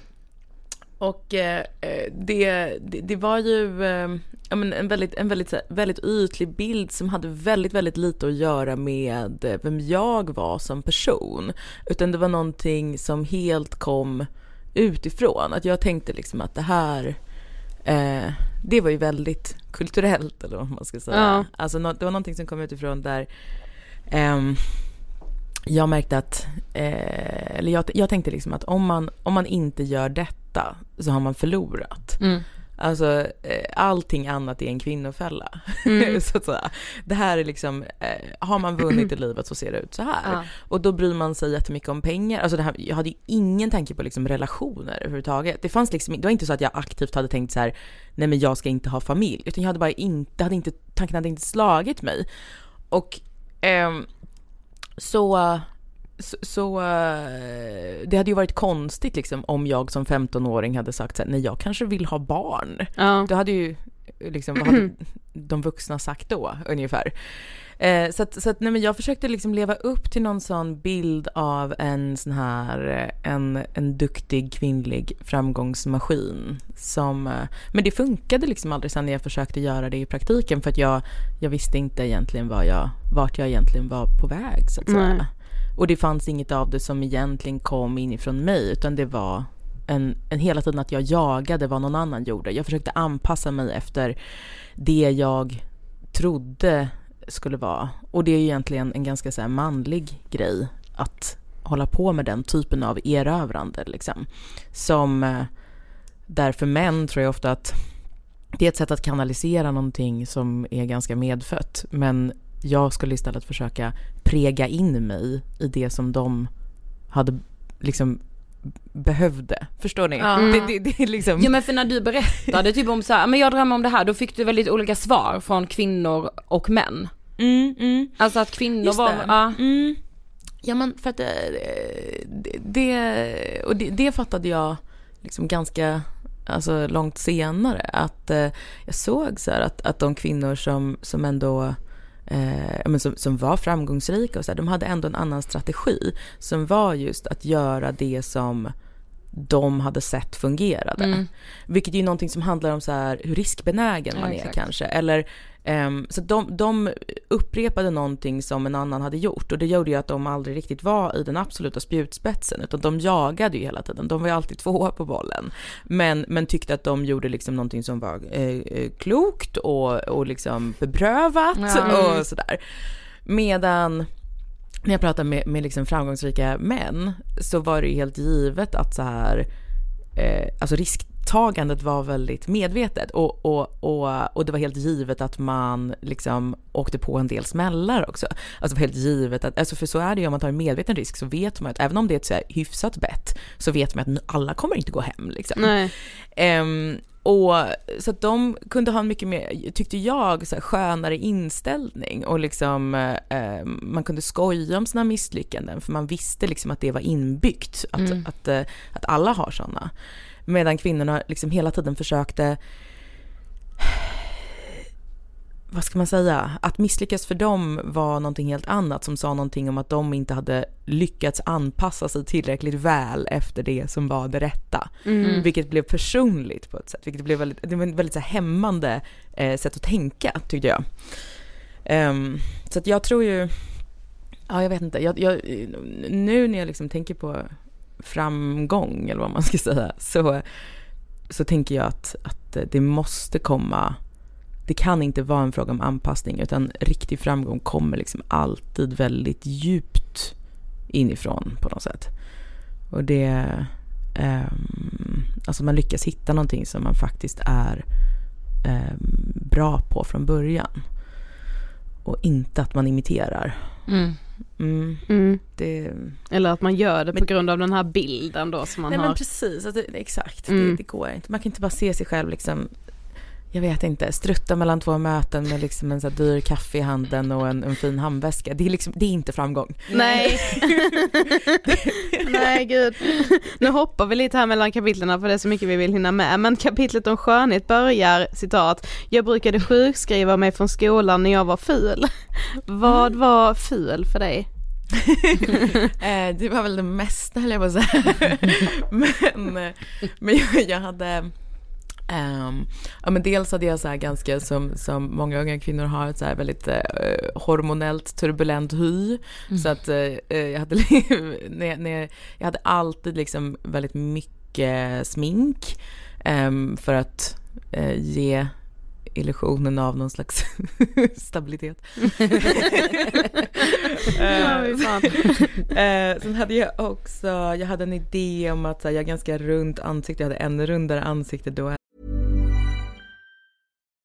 och eh, det, det, det, var ju eh, en väldigt, en väldigt, väldigt ytlig bild som hade väldigt, väldigt lite att göra med vem jag var som person. Utan det var någonting som helt kom utifrån. Att jag tänkte liksom att det här, eh, det var ju väldigt kulturellt eller vad man ska säga. Ja. Alltså det var någonting som kom utifrån där ehm, jag märkte att, eh, eller jag, jag tänkte liksom att om man, om man inte gör detta så har man förlorat. Mm. Alltså eh, allting annat är en kvinnofälla. Mm. så att säga. Det här är liksom, eh, har man vunnit i livet så ser det ut så här. Ja. Och då bryr man sig jättemycket om pengar. Alltså det här, jag hade ju ingen tanke på liksom relationer överhuvudtaget. Det fanns liksom, det var inte så att jag aktivt hade tänkt så här, nej men jag ska inte ha familj. Utan jag hade bara inte, hade inte, tanken hade inte slagit mig. Och ehm, så så, så uh, det hade ju varit konstigt liksom om jag som 15-åring hade sagt så här, nej jag kanske vill ha barn. Ja. Då hade ju, liksom, vad hade de vuxna sagt då ungefär? Eh, så att, så att nej, men jag försökte liksom leva upp till någon sån bild av en sån här, eh, en, en duktig kvinnlig framgångsmaskin. Som, eh, men det funkade liksom aldrig sen när jag försökte göra det i praktiken för att jag, jag visste inte egentligen vad jag, vart jag egentligen var på väg så att säga. Och det fanns inget av det som egentligen kom inifrån mig utan det var en, en hela tiden att jag jagade vad någon annan gjorde. Jag försökte anpassa mig efter det jag trodde skulle vara. Och det är egentligen en ganska så manlig grej att hålla på med den typen av erövrande liksom. Som, eh, därför för män tror jag ofta att det är ett sätt att kanalisera någonting som är ganska medfött. Men jag skulle istället försöka prega in mig i det som de hade liksom behövde. Förstår ni? Ja. Det, det, det är liksom... Ja men för när du berättade typ om så här, men jag drömmer om det här, då fick du väldigt olika svar från kvinnor och män. Mm, mm. Alltså att kvinnor Just var, det. ja. Mm. Ja men för att eh, det, det, och det, det fattade jag liksom ganska alltså, långt senare. Att eh, jag såg så här att, att de kvinnor som, som ändå eh, ja, men som, som var framgångsrika och så här, de hade ändå en annan strategi som var just att göra det som de hade sett fungerade. Mm. Vilket är ju någonting som handlar om så här, hur riskbenägen Ja, man är exakt. kanske. Eller, ehm, så de, de upprepade någonting som en annan hade gjort och det gjorde ju att de aldrig riktigt var i den absoluta spjutspetsen utan de jagade ju hela tiden. De var ju alltid tvåa på bollen. Men, men tyckte att de gjorde liksom någonting som var eh, eh, klokt och, och liksom beprövat Ja. och sådär. Medan när jag pratade med, med liksom framgångsrika män så var det ju helt givet att så här, eh, alltså risktagandet var väldigt medvetet och, och, och, och det var helt givet att man liksom åkte på en del smällar också. Alltså helt givet att, alltså för så är det ju om man tar en medveten risk så vet man att även om det är ett så här hyfsat bett så vet man att alla kommer inte gå hem liksom. Ehm, och så att de kunde ha en mycket mer, tyckte jag, så här, skönare inställning och liksom eh, man kunde skoja om sina misslyckanden för man visste liksom att det var inbyggt, att, Mm. att, eh, att alla har sådana. Medan kvinnorna liksom hela tiden försökte vad ska man säga, att misslyckas för dem var någonting helt annat som sa någonting om att de inte hade lyckats anpassa sig tillräckligt väl efter det som var det rätta. Mm. Vilket blev personligt på ett sätt, vilket blev väldigt, det var ett väldigt så här hämmande eh, sätt att tänka tyckte jag. Ehm, så att jag tror ju, ja jag vet inte, jag, jag, nu när jag liksom tänker på framgång eller vad man ska säga så, så tänker jag att, att det måste komma det kan inte vara en fråga om anpassning utan riktig framgång kommer liksom alltid väldigt djupt inifrån på något sätt. Och det, ehm, alltså man lyckas hitta någonting som man faktiskt är ehm, bra på från början. Och inte att man imiterar. Mm. Mm, Mm. det, Eller att man gör det på Men- grund av den här bilden då som man Nej har. men precis, alltså, exakt. Mm. Det, det går inte. Man kan inte bara se sig själv liksom jag vet inte, strutta mellan två möten med liksom en så här dyr kaffe i handen och en, en fin handväska. Det är, liksom, det är inte framgång. Nej. Nej gud. Nu hoppar vi lite här mellan kapitlerna för det är så mycket vi vill hinna med. Men kapitlet om skönhet börjar citat. Jag brukade sjukskriva mig från skolan när jag var ful. Vad var ful för dig? Eh, det var väl det mesta höll jag på att säga. men eh, men jag, jag hade ehm, ja, men dels hade jag så här ganska som, som många unga kvinnor har ett så här väldigt eh, hormonellt turbulent hy. Så att eh, eh, jag, hade, när, när, jag hade alltid liksom väldigt mycket smink ehm, för att eh, ge illusionen av någon slags stabilitet. Fan. Eh, sen hade jag också, jag hade en idé om att här, jag har ganska runt ansikte, jag hade ännu rundare ansikte då.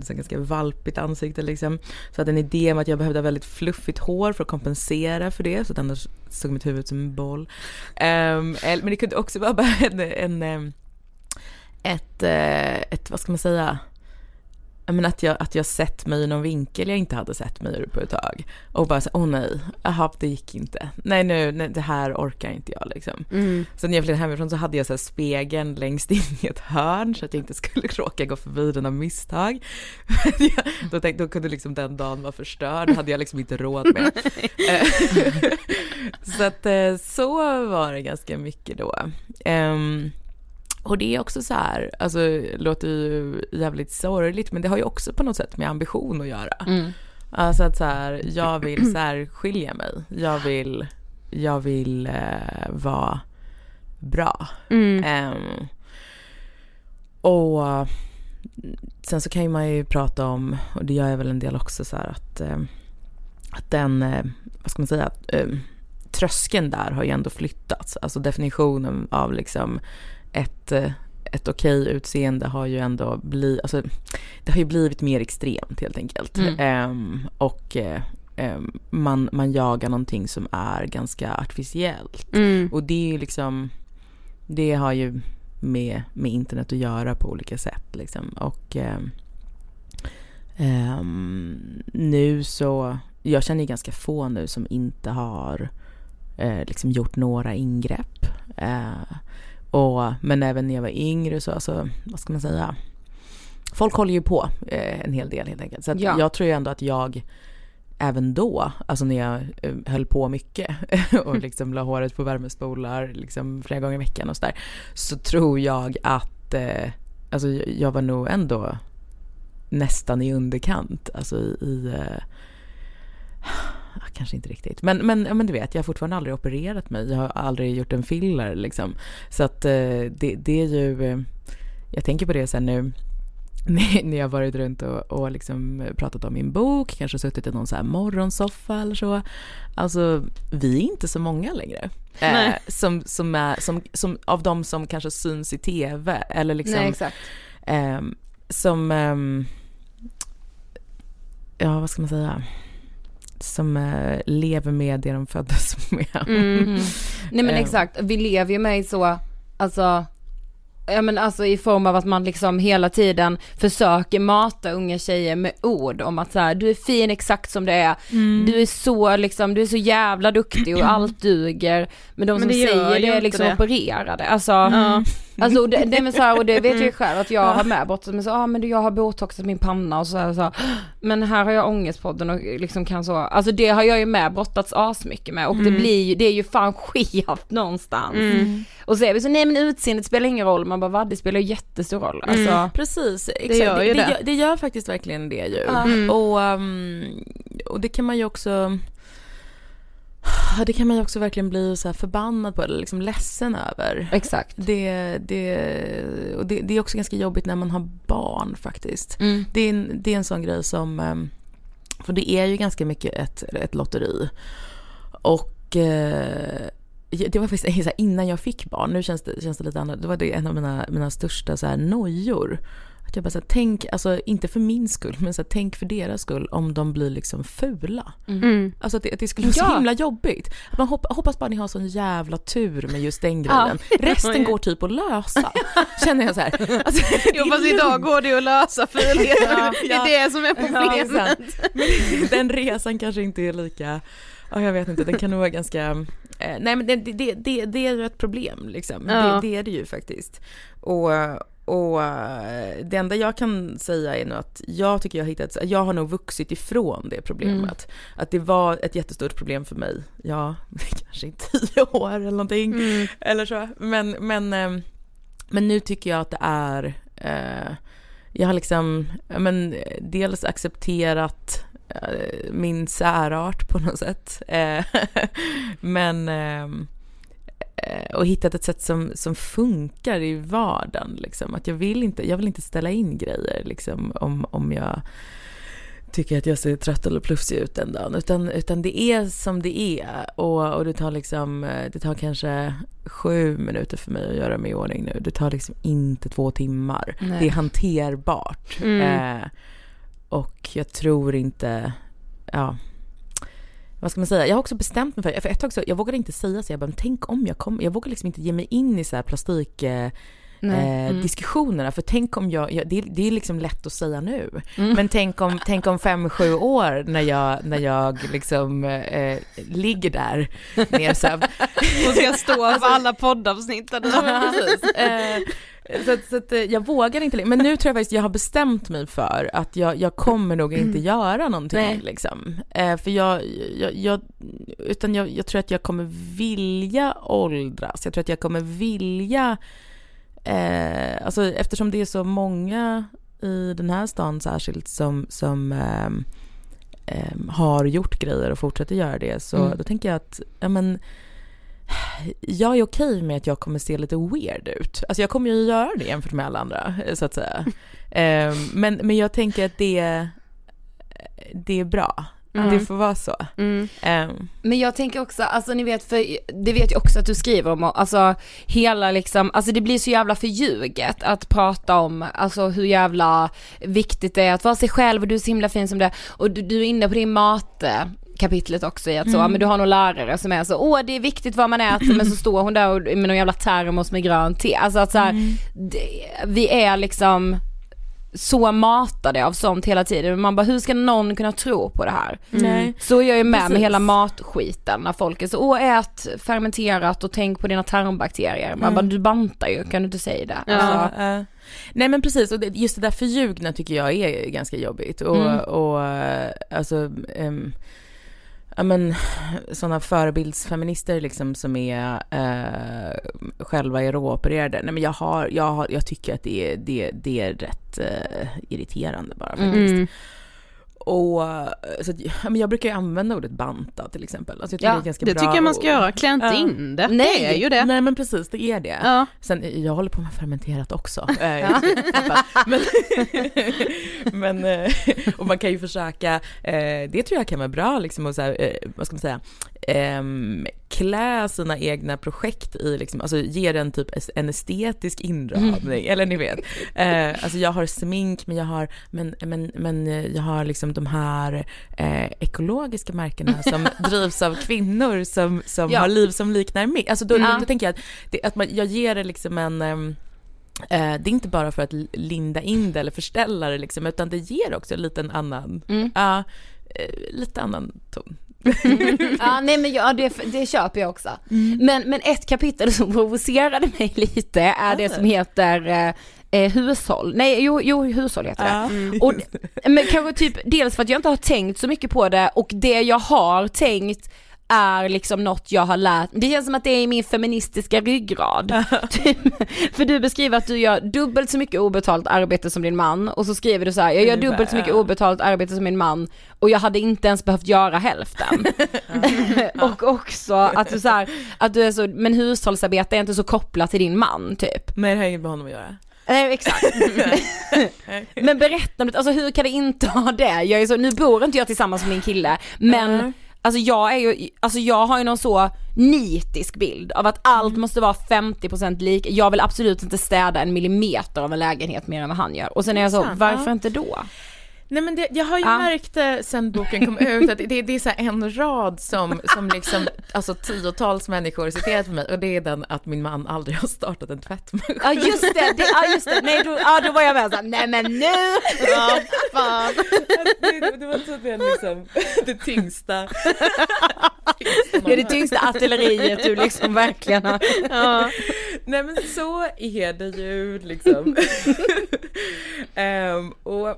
Så ganska valpigt ansikte liksom. Så hade en idé om att jag behövde ha väldigt fluffigt hår för att kompensera för det, så att annars såg mitt huvud ut som en boll. Um, men det kunde också vara bara en, en, ehm, ett, eh, ett, vad ska man säga, men att, jag, att jag sett mig i någon vinkel jag inte hade sett mig ur på ett tag. Och bara så, åh nej, aha, det gick inte. Nej nu, nej, det här orkar inte jag liksom. Mm. Så när jag flyttade hemifrån så hade jag så spegeln längst in i ett hörn så att jag inte skulle råka gå förbi den av misstag. då, tänkte, då kunde liksom den dagen vara förstörd, hade jag liksom inte råd med. så att eh, så var det ganska mycket då. Um, och det är också så här, alltså låter ju jävligt sorgligt men det har ju också på något sätt med ambition att göra. Mm. Alltså att så här, jag vill särskilja mig. Jag vill, jag vill uh, vara bra. Mm. Um, och sen så kan ju man ju prata om, och det gör jag väl en del också så här att, uh, att den, uh, vad ska man säga, tröskeln där har ju ändå flyttats. Alltså definitionen av liksom ett, eh, ett okej utseende har ju ändå blivit, alltså det har ju blivit mer extremt helt enkelt. Mm. Um, och um, man, man jagar någonting som är ganska artificiellt. Mm. Och det är ju liksom, det har ju med, med internet att göra på olika sätt liksom. Och um, nu så, jag känner ju ganska få nu som inte har uh, liksom gjort några ingrepp. Uh, och, men även när jag var yngre så, alltså, vad ska man säga? Folk håller ju på eh, en hel del helt enkelt. Så ja. jag tror ju ändå att jag även då, alltså när jag eh, höll på mycket och liksom la håret på värmespolar liksom flera gånger i veckan och sådär. Så tror jag att, eh, alltså jag var nog ändå nästan i underkant. Alltså i, i eh, kanske inte riktigt. Men, men, men du vet, jag har fortfarande aldrig opererat mig. Jag har aldrig gjort en filler liksom. Så att eh, det, det är ju, eh, jag tänker på det sen nu när jag varit runt och, och liksom pratat om min bok, kanske suttit i någon så här morgonsoffa eller så. Alltså, vi är inte så många längre. Eh, som, som, är, som, som, av de som kanske syns i TV eller liksom. Nej, exakt. Eh, som, eh, ja vad ska man säga? Som eh, lever med det de föddes med. Mm. Nej men eh. exakt, vi lever ju med så, alltså Ja men alltså i form av att man liksom hela tiden försöker mata unga tjejer med ord om att så här, du är fin exakt som det är, mm. du är så liksom, du är så jävla duktig och allt duger. Men de men som det säger det är liksom det. opererade, alltså, mm. Alltså det, det är så här, och det vet jag ju själv att jag har med brottat men så, ah, men jag har botoxat min panna och så, här, så men här har jag ångestpodden och liksom kan så, alltså det har jag ju med brottats asmycket med och mm. det blir ju, det är ju fan skevt någonstans. Mm. Och så är vi så, nej men utseendet spelar ingen roll, man bara va det spelar jättestor roll. Mm. Alltså, mm. Precis, exakt. Det gör, ju det, det. Gör, det gör faktiskt verkligen det ju. Mm. Och, um, och det kan man ju också det kan man ju också verkligen bli så förbannad på eller liksom ledsen över. Exakt. Det, det, och det, det är också ganska jobbigt när man har barn faktiskt. Mm. Det, är en, det är en sån grej som, ehm, för det är ju ganska mycket ett, ett lotteri. Och eh, det var faktiskt innan jag fick barn, nu känns det, känns det lite annorlunda, det var det en av mina, mina största så här nojor. Att jag bara så här, tänk, alltså inte för min skull, men så här, tänk för deras skull om de blir liksom fula. Mm. mm. Alltså att det, att det skulle vara ja. så himla jobbigt. Man hoppas, hoppas bara ni har sån jävla tur med just den grejen. Ja. Resten går typ att lösa. Känner jag så här. Alltså, jo fast idag går det att lösa fulhet. Ja, det är det som är problemet. men den resan kanske inte är lika Ja, jag vet inte, den kan nog vara ganska, eh, nej men det, det, det, det är ju ett problem liksom. Ja. Det, det, är det ju faktiskt. Och, och eh, det enda jag kan säga är nog att jag tycker jag har hittat, jag har nog vuxit ifrån det problemet. Mm. Att det var ett jättestort problem för mig, ja, kanske i tio år eller någonting. Mm. Eller så. Men, men, eh, men nu tycker jag att det är eh, jag har liksom, men dels accepterat min särart på något sätt. Men och hittat ett sätt som, som funkar i vardagen. Liksom. Att jag, vill inte, jag vill inte ställa in grejer liksom, om, om jag tycker att jag ser trött eller plufsig ut den dagen. Utan, utan det är som det är. Och, och det tar liksom, eh, det tar kanske sju minuter för mig att göra mig i ordning nu. Det tar liksom inte två timmar. Nej. Det är hanterbart. Mm. Eh, och jag tror inte, ja, vad ska man säga? Jag har också bestämt mig för, för ett tag så, jag vågade inte säga så, jag bara, men tänk om jag kommer, jag vågar liksom inte ge mig in i så här plastik eh, eh, diskussionerna. För tänk om jag, jag det, är- det är liksom lätt att säga nu. Mm. Men tänk om, tänk om fem, sju år när jag, när jag liksom eh, ligger där nedsövd. Hon ska stå för alla poddavsnitt Ja, precis. Eh, så, att- så att, eh, jag vågar inte längre. Men nu tror jag faktiskt jag har bestämt mig för att jag, jag kommer nog inte göra någonting. Nej. Liksom. Eh, för jag, jag, jag, utan jag, jag tror att jag kommer vilja åldras. Jag tror att jag kommer vilja, eh, alltså eftersom det är så många i den här stan särskilt som, som ehm, har gjort grejer och fortsätter göra det. Så Mm. då tänker jag att, ja men jag är okej med att jag kommer se lite weird ut. Alltså jag kommer ju göra det jämfört med alla andra, så att säga. Ehm, men, men jag tänker att det, det är bra. Mm. Det får vara så. Mm. Ehm, Men jag tänker också, alltså ni vet, för det vet jag också att du skriver om, alltså hela liksom, alltså det blir så jävla förljuget att prata om, alltså hur jävla viktigt det är att vara sig själv och du är så himla fin som det och du, du är inne på din mat kapitlet också i att så, men du har någon lärare som är så, åh det är viktigt vad man äter men så står hon där och, med någon jävla termos med grönt te, alltså att så här, det, vi är liksom så matade av sånt hela tiden, man bara hur ska någon kunna tro på det här? Nej. Så är jag ju med med Precis. hela matskiten när folk är så, åh ät fermenterat och tänk på dina tarmbakterier. Man bara, du bantar ju, kan du inte säga det? Alltså, Ja, nej men precis, och just det där förljugna tycker jag är ganska jobbigt. Och, Mm. och alltså, ehm, ja men sådana förebildsfeminister liksom som är eh, själva är råopererade. Nej men jag har, jag har, jag tycker att det är, det, det är rätt eh, irriterande bara faktiskt. Mm. Och eh, så att, men jag brukar ju använda ordet banta till exempel. Alltså jag tycker Ja, det är ganska Det bra tycker jag man ska göra, klä inte in det. Nej. Det är ju det. Nej men precis, det är det. Ja. Sen, jag håller på med fermenterat också. Eh, men, men, eh, och man kan ju försöka, det tror jag kan vara bra liksom och så här, vad ska man säga, ehm, klä sina egna projekt i liksom, alltså ge den typ en estetisk inramning, eller ni vet. Eh, alltså jag har smink men jag har, men, men, men eh, jag har liksom de här eh, ekologiska märkena som drivs av kvinnor som, som Ja. har liv som liknar mitt. Alltså då, Ja. då tänker jag att, det, att man, jag ger det liksom en ehm, eh, det är inte bara för att linda in det eller förställa det liksom, utan det ger också en liten annan, Mm. eh, lite annan ton. ja nej men ja, det, det köper jag också. Men, men ett kapitel som provocerade mig lite är det som heter eh, eh, hushåll, nej jo, jo hushåll heter det. Och, men kanske typ dels för att jag inte har tänkt så mycket på det och det jag har tänkt är liksom något jag har lärt Det känns som att det är i min feministiska ryggrad. Typ, för du beskriver att du gör dubbelt så mycket obetalt arbete som din man och så skriver du så här, jag gör dubbelt så mycket obetalt arbete som min man och jag hade inte ens behövt göra hälften. och också att du så här, att du är så, men hushållsarbete är inte så kopplat till din man typ. Nej, det har inget med honom att göra. Nej exakt. men berätta om det, alltså hur kan det inte ha det? Jag är så, nu bor inte jag tillsammans med min kille men Mm. Alltså jag är ju, alltså jag har ju någon så nitisk bild av att allt Mm. måste vara 50% lika, jag vill absolut inte städa en millimeter av en lägenhet mer än vad han gör. Och sen är jag så, varför inte då? Nej men det, jag har ju Ja. märkt det sen boken kom ut att det, det är så en rad som, som liksom, alltså tiotals människor citerat för mig och det är den att min man aldrig har startat en tvättmaskin. Ja just det, det ja just det, nej då, ja, då var jag med såhär, nej men nu! Ja, fan. Det, det var tydligen liksom det tyngsta. Det är det tyngsta artilleriet du liksom verkligen har. Ja. Nej men så är det ju liksom. Ehm, och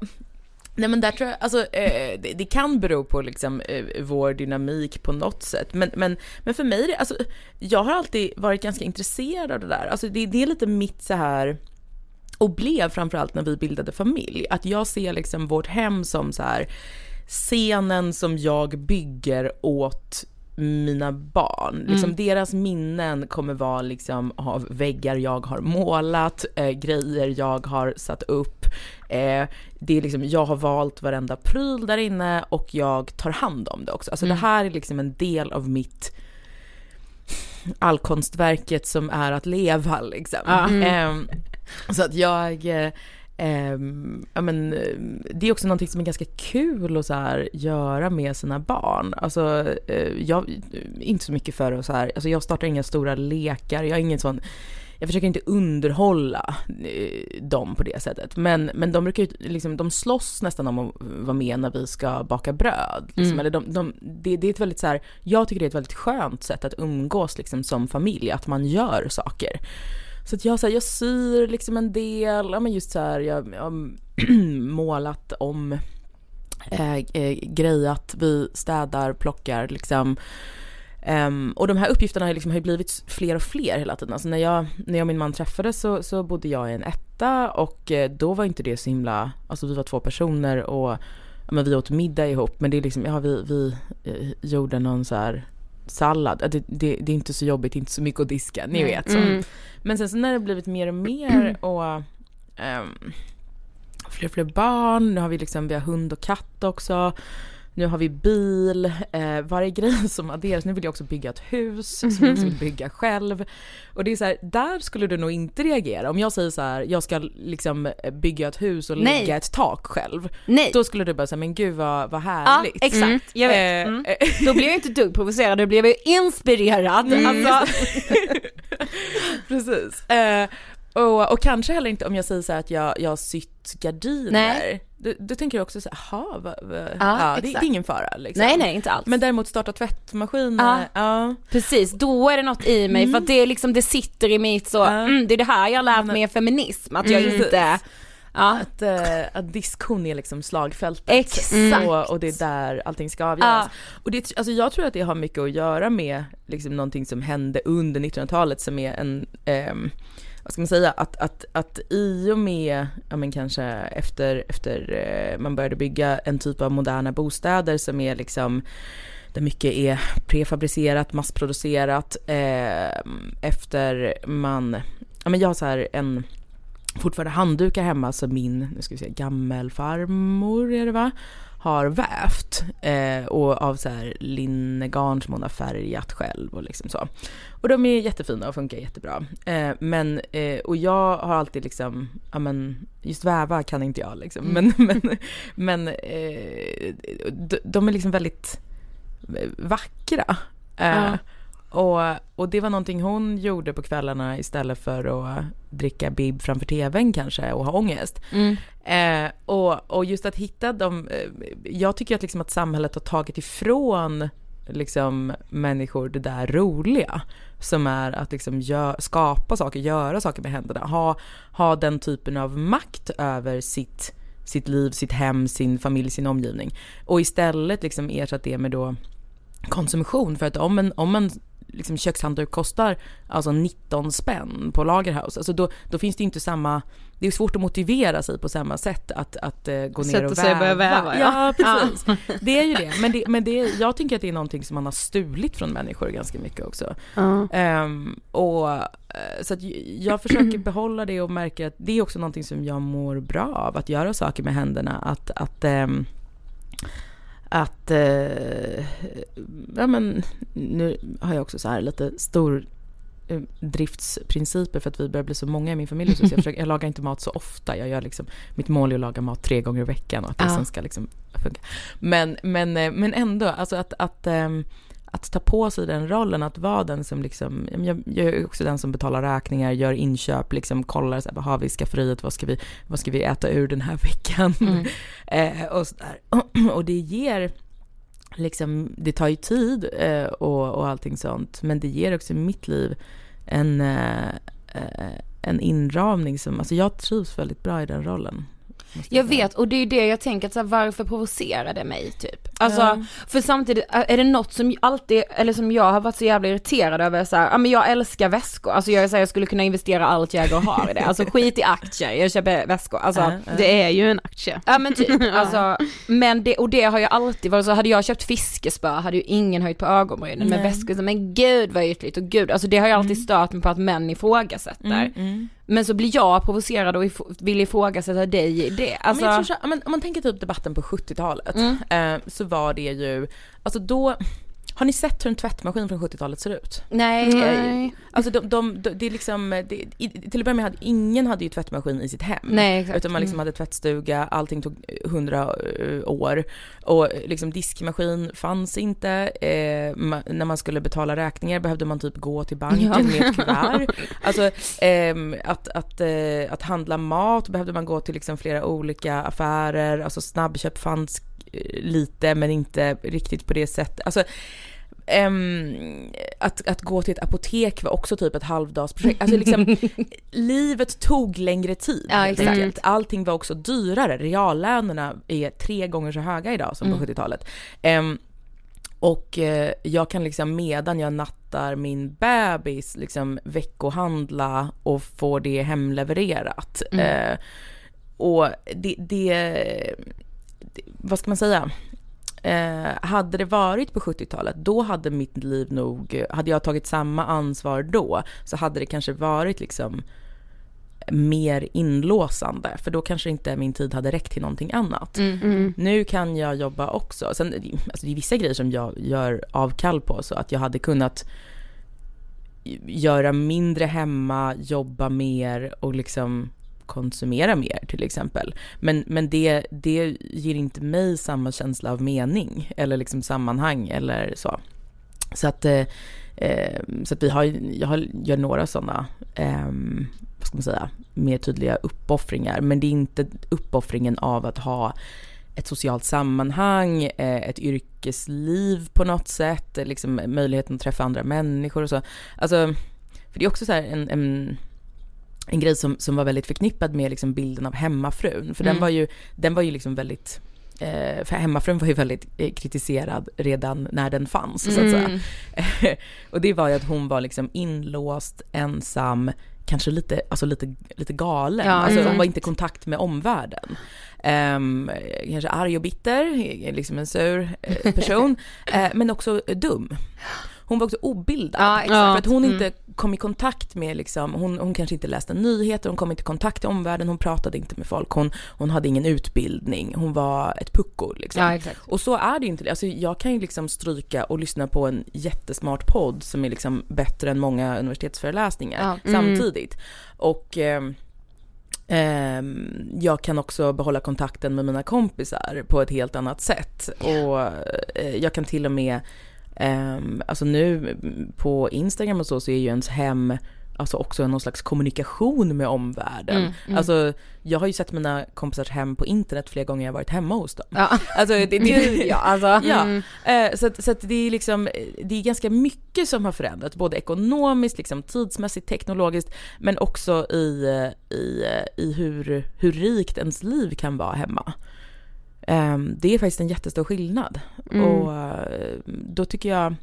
Nej men där tror jag, alltså eh, det, det kan bero på liksom eh, vår dynamik på något sätt. Men, men, men för mig, det, alltså jag har alltid varit ganska intresserad av det där. Alltså det, det är lite mitt så här och blev framförallt när vi bildade familj, att jag ser liksom vårt hem som så här scenen som jag bygger åt mina barn. Liksom mm. Deras minnen kommer vara liksom av väggar jag har målat, eh, grejer jag har satt upp. Eh, det är liksom, jag har valt varenda pryl där inne och jag tar hand om det också. Alltså mm. det här är liksom en del av mitt allkonstverket som är att leva liksom. Mm. Eh, så att jag eh, Um, ja, men, det är också någonting som är ganska kul att så här, göra med sina barn. Alltså, uh, jag inte så mycket för att så här, alltså jag startar inga stora lekar, jag är ingen sån jag försöker inte underhålla uh, dem på det sättet. Men, men de brukar ju, liksom, de slåss nästan om att vara med när vi ska baka bröd. Liksom. Mm. Eller de, de, det, det, är ett väldigt så här, jag tycker det är ett väldigt skönt sätt att umgås liksom, som familj, att man gör saker. Så att jag, så här, jag syr liksom en del, ja men just så här, jag, har målat om, äh, äh, grejat, vi städar, plockar liksom. Um, och de här uppgifterna har, liksom, har blivit fler och fler hela tiden. Alltså när, jag, när jag och min man träffades så, så bodde jag i en etta och eh, då var inte det så himla, alltså vi var två personer och men vi åt middag ihop men det är liksom, ja vi, vi eh, gjorde någon så här sallad, det, det, det, är inte så jobbigt, inte så mycket att diska, ni vet. Så. Mm. Men sen så när det blivit mer och mer och um, fler och fler barn, nu har vi liksom, vi har hund och katt också. Nu har vi bil, eh, varje grej som adderas, nu vill jag också bygga ett hus som jag också vill bygga själv. Och det är så här, där skulle du nog inte reagera. Om jag säger så här, jag ska liksom bygga ett hus och Nej. lägga ett tak själv. Nej. Då skulle du bara säga, men gud vad, vad härligt. Ja, exakt, mm. jag vet. Eh, mm. Då blir jag inte dugg provocerad, då blev jag inspirerad. Mm. Alltså. Precis. Eh, och, och kanske heller inte om jag säger så att jag, jag har sytt gardiner. Nej. Då, då tänker också så jaha, va, va, ja, ja det, det, är ingen fara liksom. Nej, nej, inte alls. Men däremot starta tvättmaskiner, ja. ja. Precis, då är det något i mig mm. för att det liksom, det sitter i mitt så, mm, det är det här jag har lärt mig i feminism, att jag mm. inte Ja. Att, äh, att diskhon är liksom slagfältet. Exakt. Och, och, det är där allting ska avgöras. Ja. Och det, alltså jag tror att det har mycket att göra med liksom någonting som hände under 1900-talet som är en ähm, vad ska man säga, att, att, att i och med, ja men kanske efter, efter eh, man började bygga en typ av moderna bostäder som är liksom där mycket är prefabricerat, massproducerat, eh, efter man, ja men jag har så här en fortfarande handdukar hemma som min, nu ska vi se, gammelfarmor är det va? Har vävt eh, och av så här linnegarn som hon har färgat själv och liksom så. Och de är jättefina och funkar jättebra. Eh, men, eh, och jag har alltid liksom, ja men just väva kan inte jag liksom. Mm. Men, men, men eh, de, de, är liksom väldigt vackra. Ja. Och, och det var någonting hon gjorde på kvällarna istället för att dricka bib framför tvn kanske och ha ångest. Mm. Eh, och, och just att hitta dem, eh, jag tycker att, liksom att samhället har tagit ifrån liksom, människor det där roliga. Som är att liksom gör, skapa saker, göra saker med händerna. Ha, ha den typen av makt över sitt, sitt liv, sitt hem, sin familj, sin omgivning. Och istället liksom ersatt det med då konsumtion. För att om en, om en liksom kökshandduk kostar alltså 19 spänn på Lagerhaus, alltså då, då finns det inte samma, det är svårt att motivera sig på samma sätt att, att uh, gå Sätta ner och väva. sig och väva. Ja, ja precis. Ja. Det är ju det, men, det, men det, jag tycker att det är någonting som man har stulit från människor ganska mycket också. Um, och eh, så att jag försöker behålla det och märker att det är också någonting som jag mår bra av, att göra saker med händerna, att, att um, att, eh, ja men nu har jag också så här lite stor eh, driftsprinciper för att vi börjar bli så många i min familj så jag, försöker, jag lagar inte mat så ofta. Jag gör liksom, mitt mål är att laga mat tre gånger i veckan och att det ja. sen ska liksom funka. Men, men, eh, men ändå, alltså att, att ähm, att ta på sig den rollen, att vara den som liksom, jag, jag är också den som betalar räkningar, gör inköp, liksom kollar så här, vad har vi i skafferiet, vad ska vi, vad ska vi äta ur den här veckan? Mm. eh, och, och det ger, liksom, det tar ju tid eh, och, och allting sånt, men det ger också mitt liv en, eh, eh, en inramning som, alltså jag trivs väldigt bra i den rollen. Jag vet och det är ju det jag tänker att så här, varför provocerar det mig typ? Alltså, Ja. för samtidigt är det något som alltid, eller som jag har varit så jävla irriterad över så här, ja men jag älskar väskor, alltså jag, så här, jag skulle kunna investera allt jag äger och har i det, alltså skit i aktier, jag köper väskor, alltså ja. Det är ju en aktie. Ja men typ, alltså, men det, och det har jag alltid varit så, hade jag köpt fiskespö hade ju ingen höjt på ögonbrynen, men Nej. väskor, men gud vad ytligt och gud, alltså det har jag alltid stört mig på att män ifrågasätter. Mm, mm. Men så blir jag provocerad och if- vill ifrågasätta dig i det. Alltså, men så, om man tänker typ debatten på 70-talet Mm. eh, så var det ju, alltså då, har ni sett hur en tvättmaskin från 70-talet ser ut? nej, Nej. Alltså de, de, de, det är liksom, det, i, till att börja med hade ingen hade ju tvättmaskin i sitt hem. nej exakt. Utan man liksom hade tvättstuga, allting tog hundra eh, år. Och liksom diskmaskin fanns inte. Eh, ma- när man skulle betala räkningar behövde man typ gå till banken Ja. med ett kuvert. Alltså ehm, att, att, eh, att handla mat behövde man gå till liksom flera olika affärer. Alltså snabbköp fanns eh, lite men inte riktigt på det sättet. Alltså, ehm, att, att gå till ett apotek var också typ ett halvdagsprojekt. Alltså liksom, livet tog längre tid Ja, exakt. Allting var också dyrare. Reallönerna är tre gånger så höga idag som på Mm. 70-talet. Ehm, och eh, jag kan liksom medan jag nattar min bebis liksom veckohandla och få det hemlevererat. Mm. Eh, och det, det, vad ska man säga? Eh, hade det varit på 70-talet, då hade mitt liv nog, hade jag tagit samma ansvar då, så hade det kanske varit liksom mer inlåsande, för då kanske inte min tid hade räckt till någonting annat. Mm. Nu kan jag jobba också. Sen, alltså det är vissa grejer som jag gör avkall på, så att jag hade kunnat göra mindre hemma, jobba mer och liksom konsumera mer till exempel. Men, men det, det ger inte mig samma känsla av mening eller liksom sammanhang eller så. Så att, eh, eh så att vi har, jag har, gör några sådana, eh, vad ska man säga, mer tydliga uppoffringar. Men det är inte uppoffringen av att ha ett socialt sammanhang, eh, ett yrkesliv på något sätt, liksom möjligheten att träffa andra människor och så. Alltså, för det är också så här en, en, en grej som, som var väldigt förknippad med liksom bilden av hemmafrun. För den Mm. var ju, den var ju liksom väldigt eh, för hemmafrun var ju väldigt eh, kritiserad redan när den fanns så att säga. Mm. och det var ju att hon var liksom inlåst, ensam, kanske lite, alltså lite, lite galen. Ja, alltså hon var inte i kontakt med omvärlden. Ehm, kanske arg och bitter, liksom en sur eh, person, eh, men också eh, dum. Hon var också obildad. Ja, exakt. För att hon Mm. inte kom i kontakt med, liksom, hon, hon kanske inte läste nyheter, hon kom inte i kontakt med omvärlden, hon pratade inte med folk, hon, hon hade ingen utbildning, hon var ett pucko liksom. Ja exakt. Och så är det ju inte. Alltså jag kan ju liksom stryka och lyssna på en jättesmart podd som är liksom bättre än många universitetsföreläsningar Ja. samtidigt. Och ehm, jag kan också behålla kontakten med mina kompisar på ett helt annat sätt. Och eh, jag kan till och med, ehm, alltså nu på Instagram och så, så är ju ens hem alltså också någon slags kommunikation med omvärlden. Mm, mm. Alltså jag har ju sett mina kompisars hem på internet flera gånger jag varit hemma hos dem. Ja. Alltså det, det, ja, alltså. Ja, Mm. eh, så, att, så att det är liksom, det är ganska mycket som har förändrats, både ekonomiskt, liksom tidsmässigt, teknologiskt, men också i, i, i hur, hur rikt ens liv kan vara hemma. Ehm, det är faktiskt en jättestor skillnad. Mm. Och eh, då tycker jag,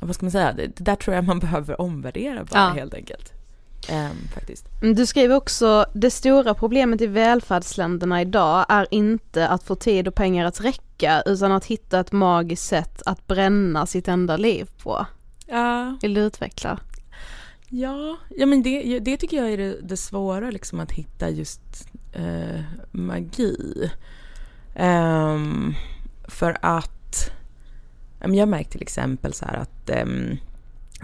vad ska man säga, det, där tror jag man behöver omvärdera bara Ja. helt enkelt. Ehm, faktiskt. Mm, Du skriver också, det stora problemet i välfärdsländerna idag är inte att få tid och pengar att räcka utan att hitta ett magiskt sätt att bränna sitt enda liv på. Ja, Vill du utveckla? Ja, ja men det, det tycker jag är det, det svåra, liksom att hitta just eh, magi. Ehm, för att, jag märkt till exempel så här att ehm,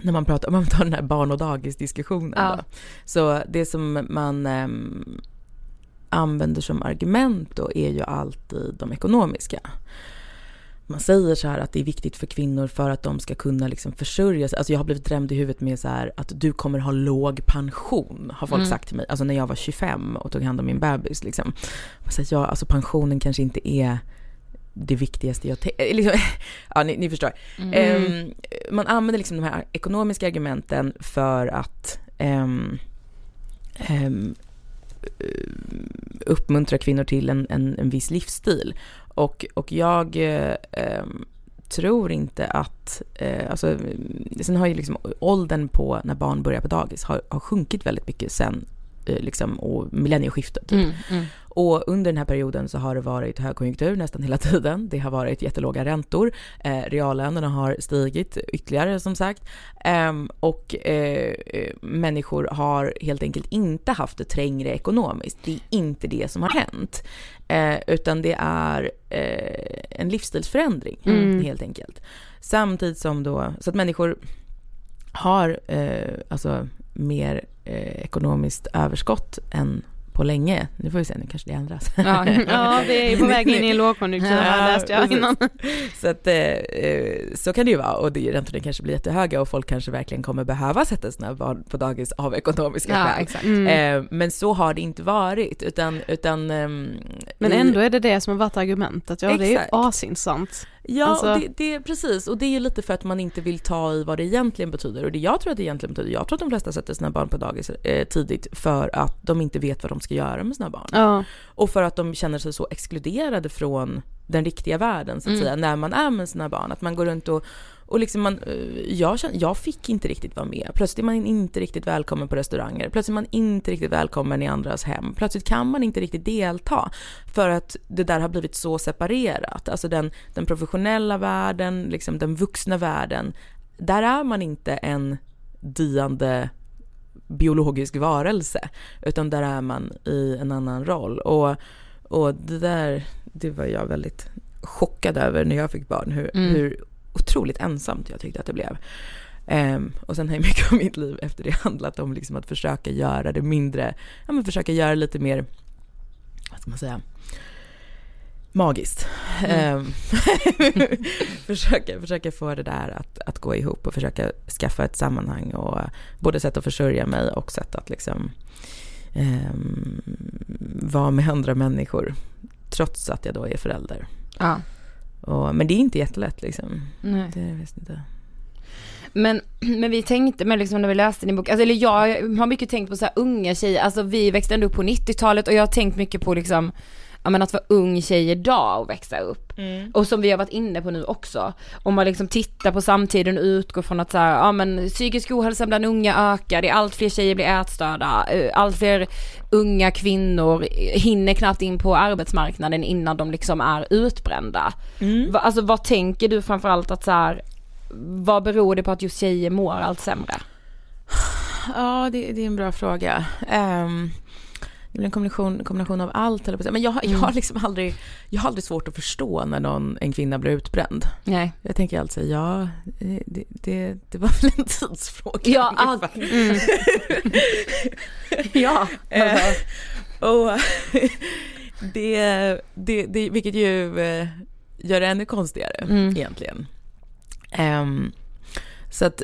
när man pratar, om man tar den här barn och dagisdiskussionen Ja. då. Så det som man ehm, använder som argument då är ju alltid de ekonomiska. Man säger så här att det är viktigt för kvinnor för att de ska kunna liksom försörja sig. Alltså jag har blivit drämd i huvudet med så här att du kommer ha låg pension, har folk Mm. sagt till mig. Alltså när jag var 25 och tog hand om min bebis liksom. Så att ja, alltså pensionen kanske inte är det viktigaste jag tänker. Liksom, ja, ni, ni förstår. Mm. Ehm, man använder liksom de här ekonomiska argumenten för att ehm, eh, Eh, uppmuntra kvinnor till en, en, en viss livsstil. Och, och jag eh, ehm, tror inte att, eh, alltså, eh, sen har ju liksom åldern på när barn börjar på dagis har, har sjunkit väldigt mycket sen eh, liksom, och millennieskiftet. Typ. Mm, mm. Och under den här perioden så har det varit högkonjunktur nästan hela tiden. Det har varit jättelåga räntor. Eh, reallönerna har stigit ytterligare som sagt. Eh, och eh, människor har helt enkelt inte haft det trängre ekonomiskt. Det är inte det som har hänt. Eh, utan det är eh, en livsstilsförändring mm. helt enkelt. Samtidigt som då, så att människor har eh, alltså mer ekonomiskt överskott än på länge. Nu får vi se, nu kanske det ändras. Ja, ja vi är på väg in i lågkonjunktur ja, läste jag innan. Så att eh, så kan det ju vara och det, räntorna kanske blir jättehöga och folk kanske verkligen kommer behöva sätta sina barn på dagis av ekonomiska ja, skäl. Exakt. Mm. Eh, men så har det inte varit utan, utan ehm, Men ändå är det det som har varit argumentet, ja exakt. det är ju asintressant. Ja, alltså... det, det, precis. Och det är ju lite för att man inte vill ta i vad det egentligen betyder. Och det jag tror att det egentligen betyder, jag tror att de flesta sätter sina barn på dagis eh, tidigt för att de inte vet vad de ska göra med sina barn. Ja. Och för att de känner sig så exkluderade från den riktiga världen så att mm. säga, när man är med sina barn. Att man går runt och och liksom man, eh, jag, kände, jag fick inte riktigt vara med. Plötsligt är man inte riktigt välkommen på restauranger. Plötsligt är man inte riktigt välkommen i andras hem. Plötsligt kan man inte riktigt delta. För att det där har blivit så separerat. Alltså den, den professionella världen, liksom den vuxna världen. Där är man inte en diande biologisk varelse. Utan där är man i en annan roll. Och, och det där, det var jag väldigt chockad över när jag fick barn. Hur, mm. hur otroligt ensamt jag tyckte att det blev. Um, och sen har ju mycket av mitt liv efter det handlat om liksom att försöka göra det mindre, ja men försöka göra lite mer, vad ska man säga, magiskt. Mm. Um, försöka, försöka få det där att, att gå ihop och försöka skaffa ett sammanhang och både sätt att försörja mig och sätt att liksom um, vara med andra människor trots att jag då är förälder. Ja. Och, men det är inte jättelätt liksom. Nej. Det visst inte. Men, men vi tänkte, men liksom när vi läste din bok, alltså, eller jag har mycket tänkt på så här unga tjejer, alltså vi växte ändå upp på 90-talet och jag har tänkt mycket på liksom ja men att vara ung tjej idag och växa upp. Mm. Och som vi har varit inne på nu också. Om man liksom tittar på samtiden och utgår från att så här, ja men psykisk ohälsa bland unga ökar, det är allt fler tjejer blir ätstörda, eh, allt fler unga kvinnor hinner knappt in på arbetsmarknaden innan de liksom är utbrända. Mm. Alltså vad tänker du framförallt att så här, vad beror det på att just tjejer mår allt sämre? Ja, det, det är en bra fråga. Um, det blir en kombination, kombination av allt, eller Men jag, jag, har mm. liksom aldrig, jag har aldrig svårt att förstå när någon, en kvinna blir utbränd. Nej. Jag tänker alltid, ja, det, det, det var väl en tidsfråga Ja, all... mm. ja. Eh, och det, det, det, vilket ju eh, gör det ännu konstigare mm. egentligen. Um, så att,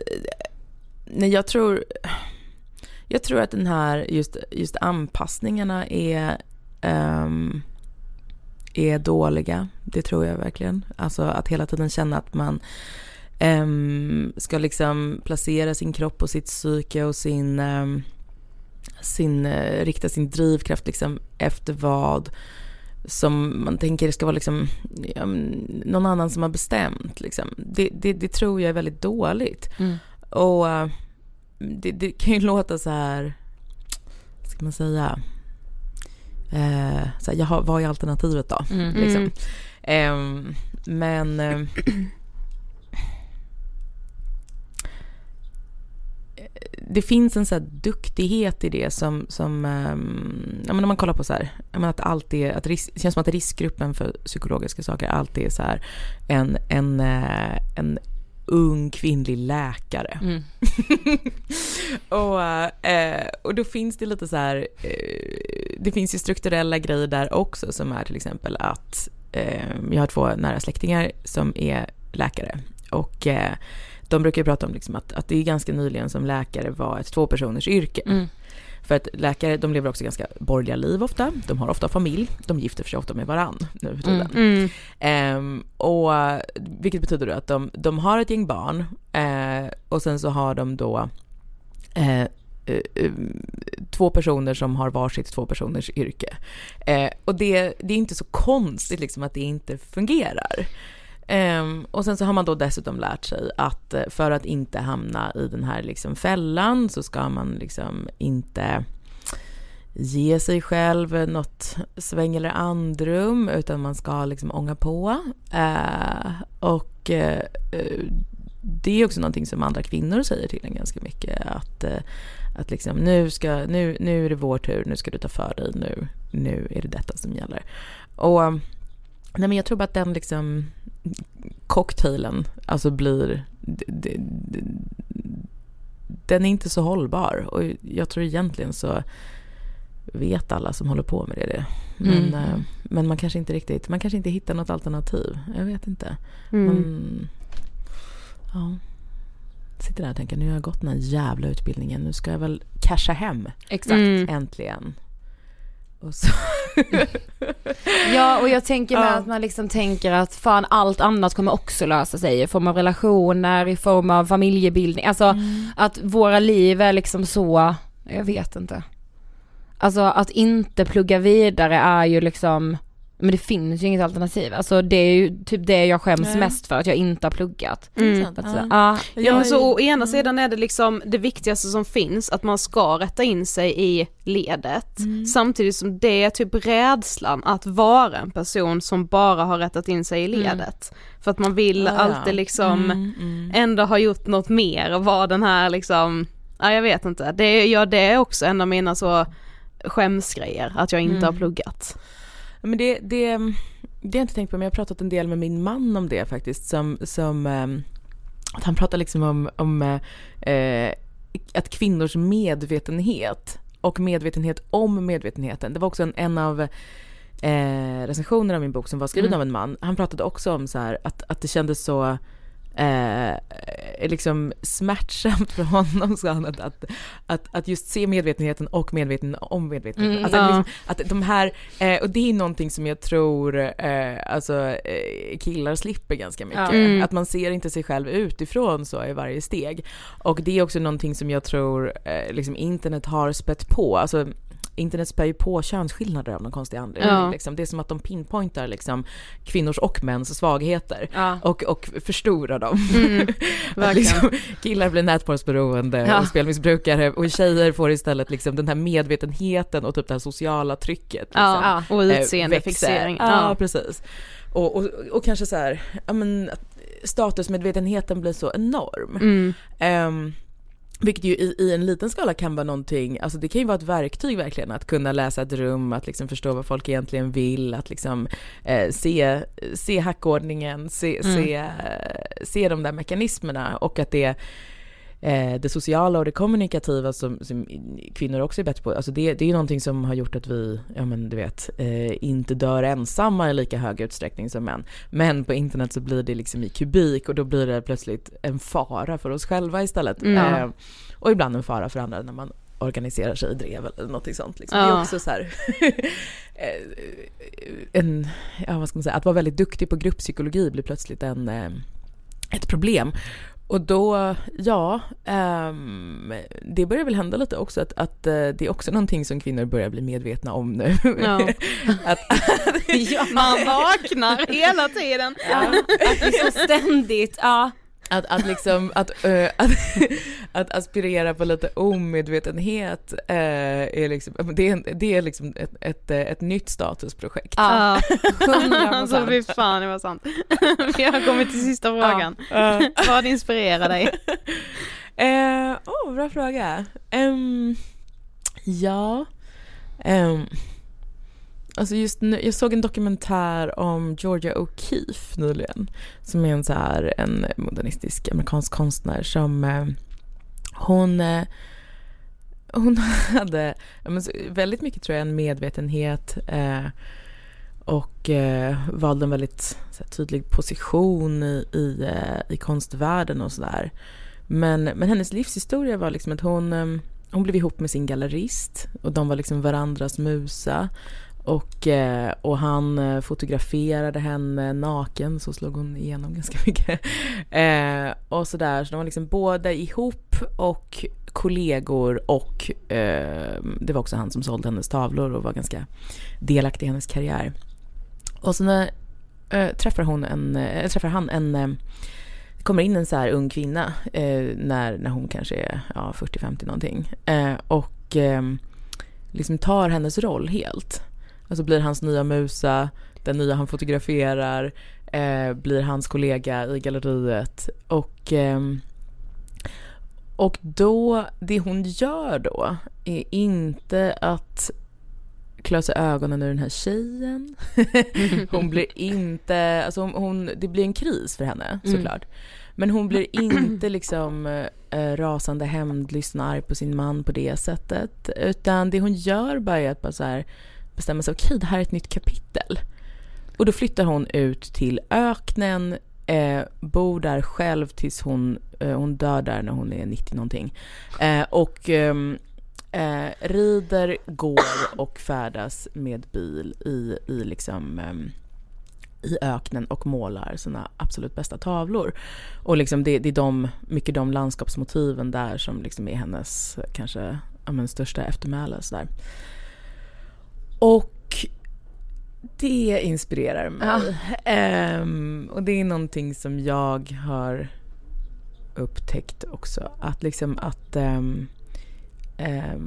nej jag tror jag tror att den här just, just anpassningarna är, um, är dåliga. Det tror jag verkligen. Alltså att hela tiden känna att man um, ska liksom placera sin kropp och sitt psyke och sin, um, sin uh, rikta sin drivkraft liksom efter vad som man tänker ska vara liksom, någon annan som har bestämt. Liksom. Det, det, det, tror jag är väldigt dåligt. Mm. Och uh, det, det, kan ju låta så här, vad ska man säga, eh, så här, jaha, vad är alternativet då? Mm. Liksom. Eh, men eh, det finns en så duktighet i det som, som um, ja, men om man kollar på så här, att allt är, att risk, det känns som att riskgruppen för psykologiska saker alltid är så här en, en, eh, en ung kvinnlig läkare. Mm. och, eh, och då finns det lite så här, eh, det finns ju strukturella grejer där också som är till exempel att eh, jag har två nära släktingar som är läkare och eh, de brukar prata om liksom att, att det är ganska nyligen som läkare var ett tvåpersoners yrke. Mm. För att läkare, de lever också ganska borgerliga liv ofta. De har ofta familj. De gifter sig ofta med varann nu för tiden. Mm. Mm. Um, och, vilket betyder då att de, de har ett gäng barn uh, och sen så har de då uh, två personer som har varsitt två personers yrke. Eh, och det, det är inte så konstigt liksom att det inte fungerar. Um, och sen så har man då dessutom lärt sig att eh, för att inte hamna i den här liksom fällan så ska man liksom inte ge sig själv något sväng eller andrum utan man ska liksom ånga på. Uh, och uh, det är också någonting som andra kvinnor säger till en ganska mycket. Att, uh, att liksom, nu, ska, nu, nu är det vår tur, nu ska du ta för dig, nu, nu är det detta som gäller. Och nej men jag tror bara att den liksom cocktailen alltså blir den är inte så hållbar och jag tror egentligen så vet alla som håller på med det. Men, mm. Eh, men man kanske inte riktigt, man kanske inte hittar något alternativ. Jag vet inte. Mm. Man, ja. Sitter där och tänker, nu har jag gått den här jävla utbildningen, nu ska jag väl casha hem. Exakt. Mm. Äntligen. Och så. ja och jag tänker med ja. att man liksom tänker att fan allt annat kommer också lösa sig i form av relationer, i form av familjebildning, alltså mm. att våra liv är liksom så, jag vet inte. Alltså att inte plugga vidare är ju liksom men det finns ju inget alternativ. Alltså det är ju typ det jag skäms Nej. mest för, att jag inte har pluggat. Mm. Att, ja. ja. ja men så å ena sidan är det liksom det viktigaste som finns, att man ska rätta in sig i ledet. Mm. Samtidigt som det är typ rädslan att vara en person som bara har rättat in sig i mm. ledet. Mm. För att man vill ja, alltid liksom mm, mm. ändå ha gjort något mer och vara den här liksom, ja jag vet inte, det, ja, det är också en av mina så skämsgrejer, att jag inte har pluggat. Men det, det, det har jag inte tänkt på, men jag har pratat en del med min man om det faktiskt. Som, som ehm, att han pratar liksom om, om eh, att kvinnors medvetenhet och medvetenhet om medvetenheten. Det var också en, en av eh, recensionerna av min bok som var skriven mm. av en man. Han pratade också om så här, att, att det kändes så eh, liksom smärtsamt för honom, sa han, att, att, att, att just se medvetenheten och medvetenheten om medvetenheten. Mm, alltså, ja. liksom, att de här, eh, och det är någonting som jag tror eh, alltså, eh, killar slipper ganska mycket. Mm. Att man ser inte sig själv utifrån så i varje steg. Och det är också någonting som jag tror eh, liksom internet har spett på. Alltså, internet spär ju på könsskillnader av någon konstig anledning. Ja. Liksom. Det är som att de pinpointar liksom, kvinnors och mäns svagheter ja. och, och förstorar dem. Mm, liksom, killar blir nätporrsberoende ja. och spelmissbrukare och tjejer får istället liksom, den här medvetenheten och typ det här sociala trycket. Liksom, ja, och utseendefixering. Ja, ja, precis. Och, och, och kanske så här, ja men statusmedvetenheten blir så enorm. Mm. Um, vilket ju i, i, en liten skala kan vara någonting, alltså det kan ju vara ett verktyg verkligen att kunna läsa ett rum, att liksom förstå vad folk egentligen vill, att liksom eh, se, se hackordningen, se, mm. se, se de där mekanismerna och att det eh, det sociala och det kommunikativa som, som, kvinnor också är bättre på, alltså det, det är ju någonting som har gjort att vi, ja men du vet, eh, inte dör ensamma i lika hög utsträckning som män. Men på internet så blir det liksom i kubik och då blir det plötsligt en fara för oss själva istället. Mm. Eh, och ibland en fara för andra när man organiserar sig i drev eller något sånt. Liksom. Ja. Det är också så här, eh, en, ja vad ska man säga, att vara väldigt duktig på grupppsykologi blir plötsligt en, eh, ett problem. Och då, ja, um, det börjar väl hända lite också att, att uh, det är också någonting som kvinnor börjar bli medvetna om nu. Ja. att, ja, man vaknar hela tiden. Ja, att det är så ständigt, ja. Att, att, liksom, att, äh, att, att, aspirera på lite omedvetenhet äh, är liksom, det är, det är liksom ett, ett, ett nytt statusprojekt. Ja, alltså fy fan det var sant. Vi har kommit till sista frågan. Ja. Vad inspirerar dig? Uh, oh, bra fråga. Um, ja, um, Alltså just nu, jag såg en dokumentär om Georgia O'Keeffe nyligen. Som är en så här, en modernistisk amerikansk konstnär som eh, hon eh, hon hade väldigt mycket tror jag en medvetenhet eh, och eh, valde en väldigt här, tydlig position i, i, eh, i konstvärlden och sådär. Men, men hennes livshistoria var liksom att hon, eh, hon blev ihop med sin gallerist och de var liksom varandras musa. Och, eh, och han eh, fotograferade henne naken, så slog hon igenom ganska mycket. Eh, och sådär, så de var liksom både ihop och kollegor och eh, det var också han som sålde hennes tavlor och var ganska delaktig i hennes karriär. Och sen eh, träffar, hon en, eh, träffar han en, äh, kommer in en så här ung kvinna när, när hon kanske är ja, 40-50 någonting och liksom tar hennes roll helt. Alltså blir hans nya musa, den nya han fotograferar, blir hans kollega i galleriet och och då, det hon gör då är inte att klösa ögonen ur den här tjejen. hon blir inte, alltså hon, hon, det blir en kris för henne mm. såklart. Mm. Men hon blir inte liksom äh, rasande hämndlysten arg på sin man på det sättet. Utan det hon gör bara är att bara så här bestämma sig, okej okay, det här är ett nytt kapitel. Och då flyttar hon ut till öknen, eh, bor där själv tills hon, eh, hon dör där när hon är 90 någonting. Eh, och ehm, eh, rider, går och färdas med bil i, i liksom eh, i öknen och målar sina absolut bästa tavlor. Och liksom det, det är de, mycket de landskapsmotiven där som liksom är hennes kanske ja, men, största eftermäle. Sådär. Och det inspirerar mig. Ja. Um, och det är någonting som jag har upptäckt också. Att liksom att um, eh,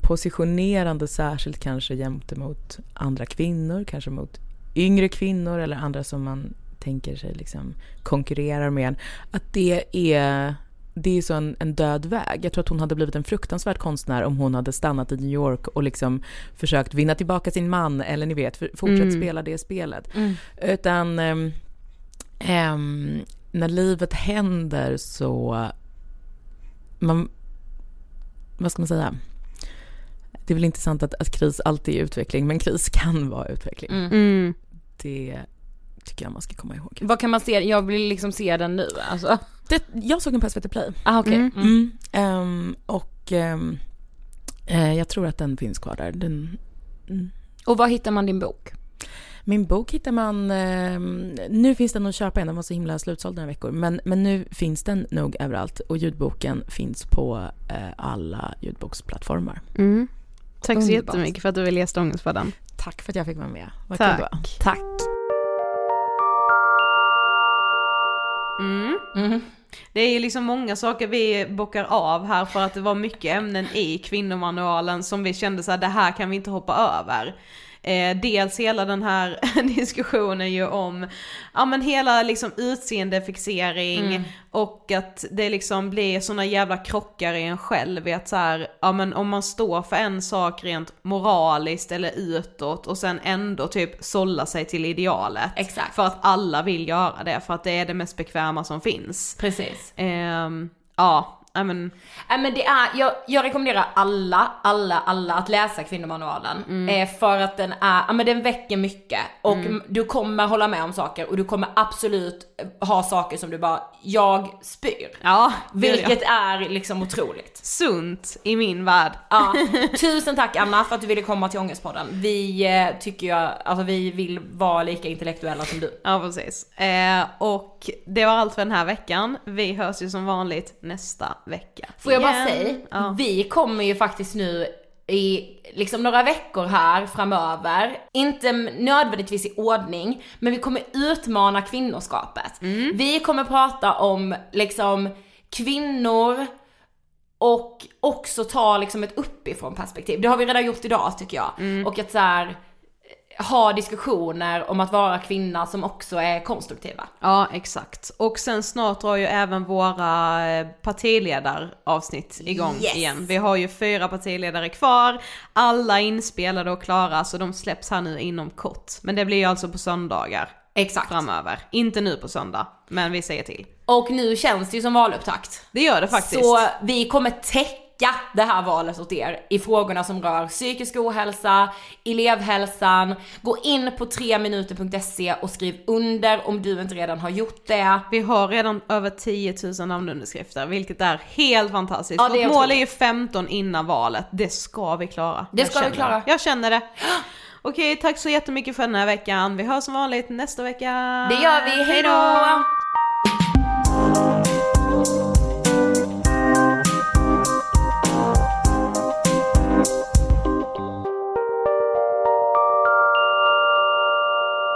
positionerande särskilt kanske gentemot andra kvinnor, kanske mot yngre kvinnor eller andra som man tänker sig liksom konkurrerar med. Att det är, det är så en, en, död väg. Jag tror att hon hade blivit en fruktansvärd konstnär om hon hade stannat i New York och liksom försökt vinna tillbaka sin man eller ni vet, fortsätt mm. spela det spelet. Mm. Utan um, um, när livet händer så man, vad ska man säga? Det är väl inte sant att, att kris alltid är utveckling, men kris kan vara utveckling. Mm. mm. Det tycker jag man ska komma ihåg. Vad kan man se? Jag vill liksom se den nu alltså. Det, jag såg den på SVT Play. Ah, okay. Mm. Mm. Um, och um, uh, jag tror att den finns kvar där. Den, mm. Och var hittar man din bok? Min bok hittar man, eh, nu finns den att köpa igen, den var så himla slutsåld några veckor. Men, men nu finns den nog överallt och ljudboken finns på eh, alla ljudboksplattformar. Mm. Tack så jättemycket för att du ville ge stångens för den. Tack för att jag fick vara med. Vad Tack. kul Tack. Mm. Mm. Det är ju liksom många saker vi bockar av här för att det var mycket ämnen i kvinnomanualen som vi kände så här, det här kan vi inte hoppa över. Eh, dels hela den här diskussionen ju om, ja men hela liksom utseendefixering mm. och att det liksom blir såna jävla krockar i en själv att så här, ja men om man står för en sak rent moraliskt eller utåt och sen ändå typ sålla sig till idealet. Exakt. För att alla vill göra det, för att det är det mest bekväma som finns. Precis. Eh, ja, I men... Äh, men det är, jag, jag rekommenderar alla, alla, alla att läsa kvinnomanualen. Mm. Eh, för att den är, ja men den väcker mycket. Och mm. du kommer hålla med om saker och du kommer absolut ha saker som du bara, jag spyr. Ja, Vilket är liksom otroligt. Sunt i min värld. Ja. Tusen tack Anna för att du ville komma till Ångestpodden. Vi eh, tycker jag, alltså vi vill vara lika intellektuella som du. Ja precis. Eh, och det var allt för den här veckan. Vi hörs ju som vanligt nästa vecka. Får jag bara säga, ja. vi kommer ju faktiskt nu i liksom några veckor här framöver, inte nödvändigtvis i ordning, men vi kommer utmana kvinnoskapet. Mm. Vi kommer prata om liksom kvinnor och också ta liksom ett uppifrån perspektiv. Det har vi redan gjort idag tycker jag. Mm. Och att så här, ha diskussioner om att vara kvinna som också är konstruktiva. Ja, exakt. Och sen snart drar ju även våra eh, partiledaravsnitt igång yes. igen. Vi har ju fyra partiledare kvar, alla inspelade och klara så de släpps här nu inom kort. Men det blir ju alltså på söndagar. Exakt. Framöver. Inte nu på söndag, men vi säger till. Och nu känns det ju som valupptakt. Det gör det faktiskt. Så vi kommer täcka täcka det här valet åt er i frågorna som rör psykisk ohälsa, elevhälsan. Gå in på 3minuter.se och skriv under om du inte redan har gjort det. Vi har redan över 10 000 namnunderskrifter, vilket är helt fantastiskt. Ja, Vårt mål är ju 15 innan valet, det ska vi klara. Det ska vi klara. Jag känner det. Okej, tack så jättemycket för den här veckan. Vi hörs som vanligt nästa vecka. Det gör vi, hejdå!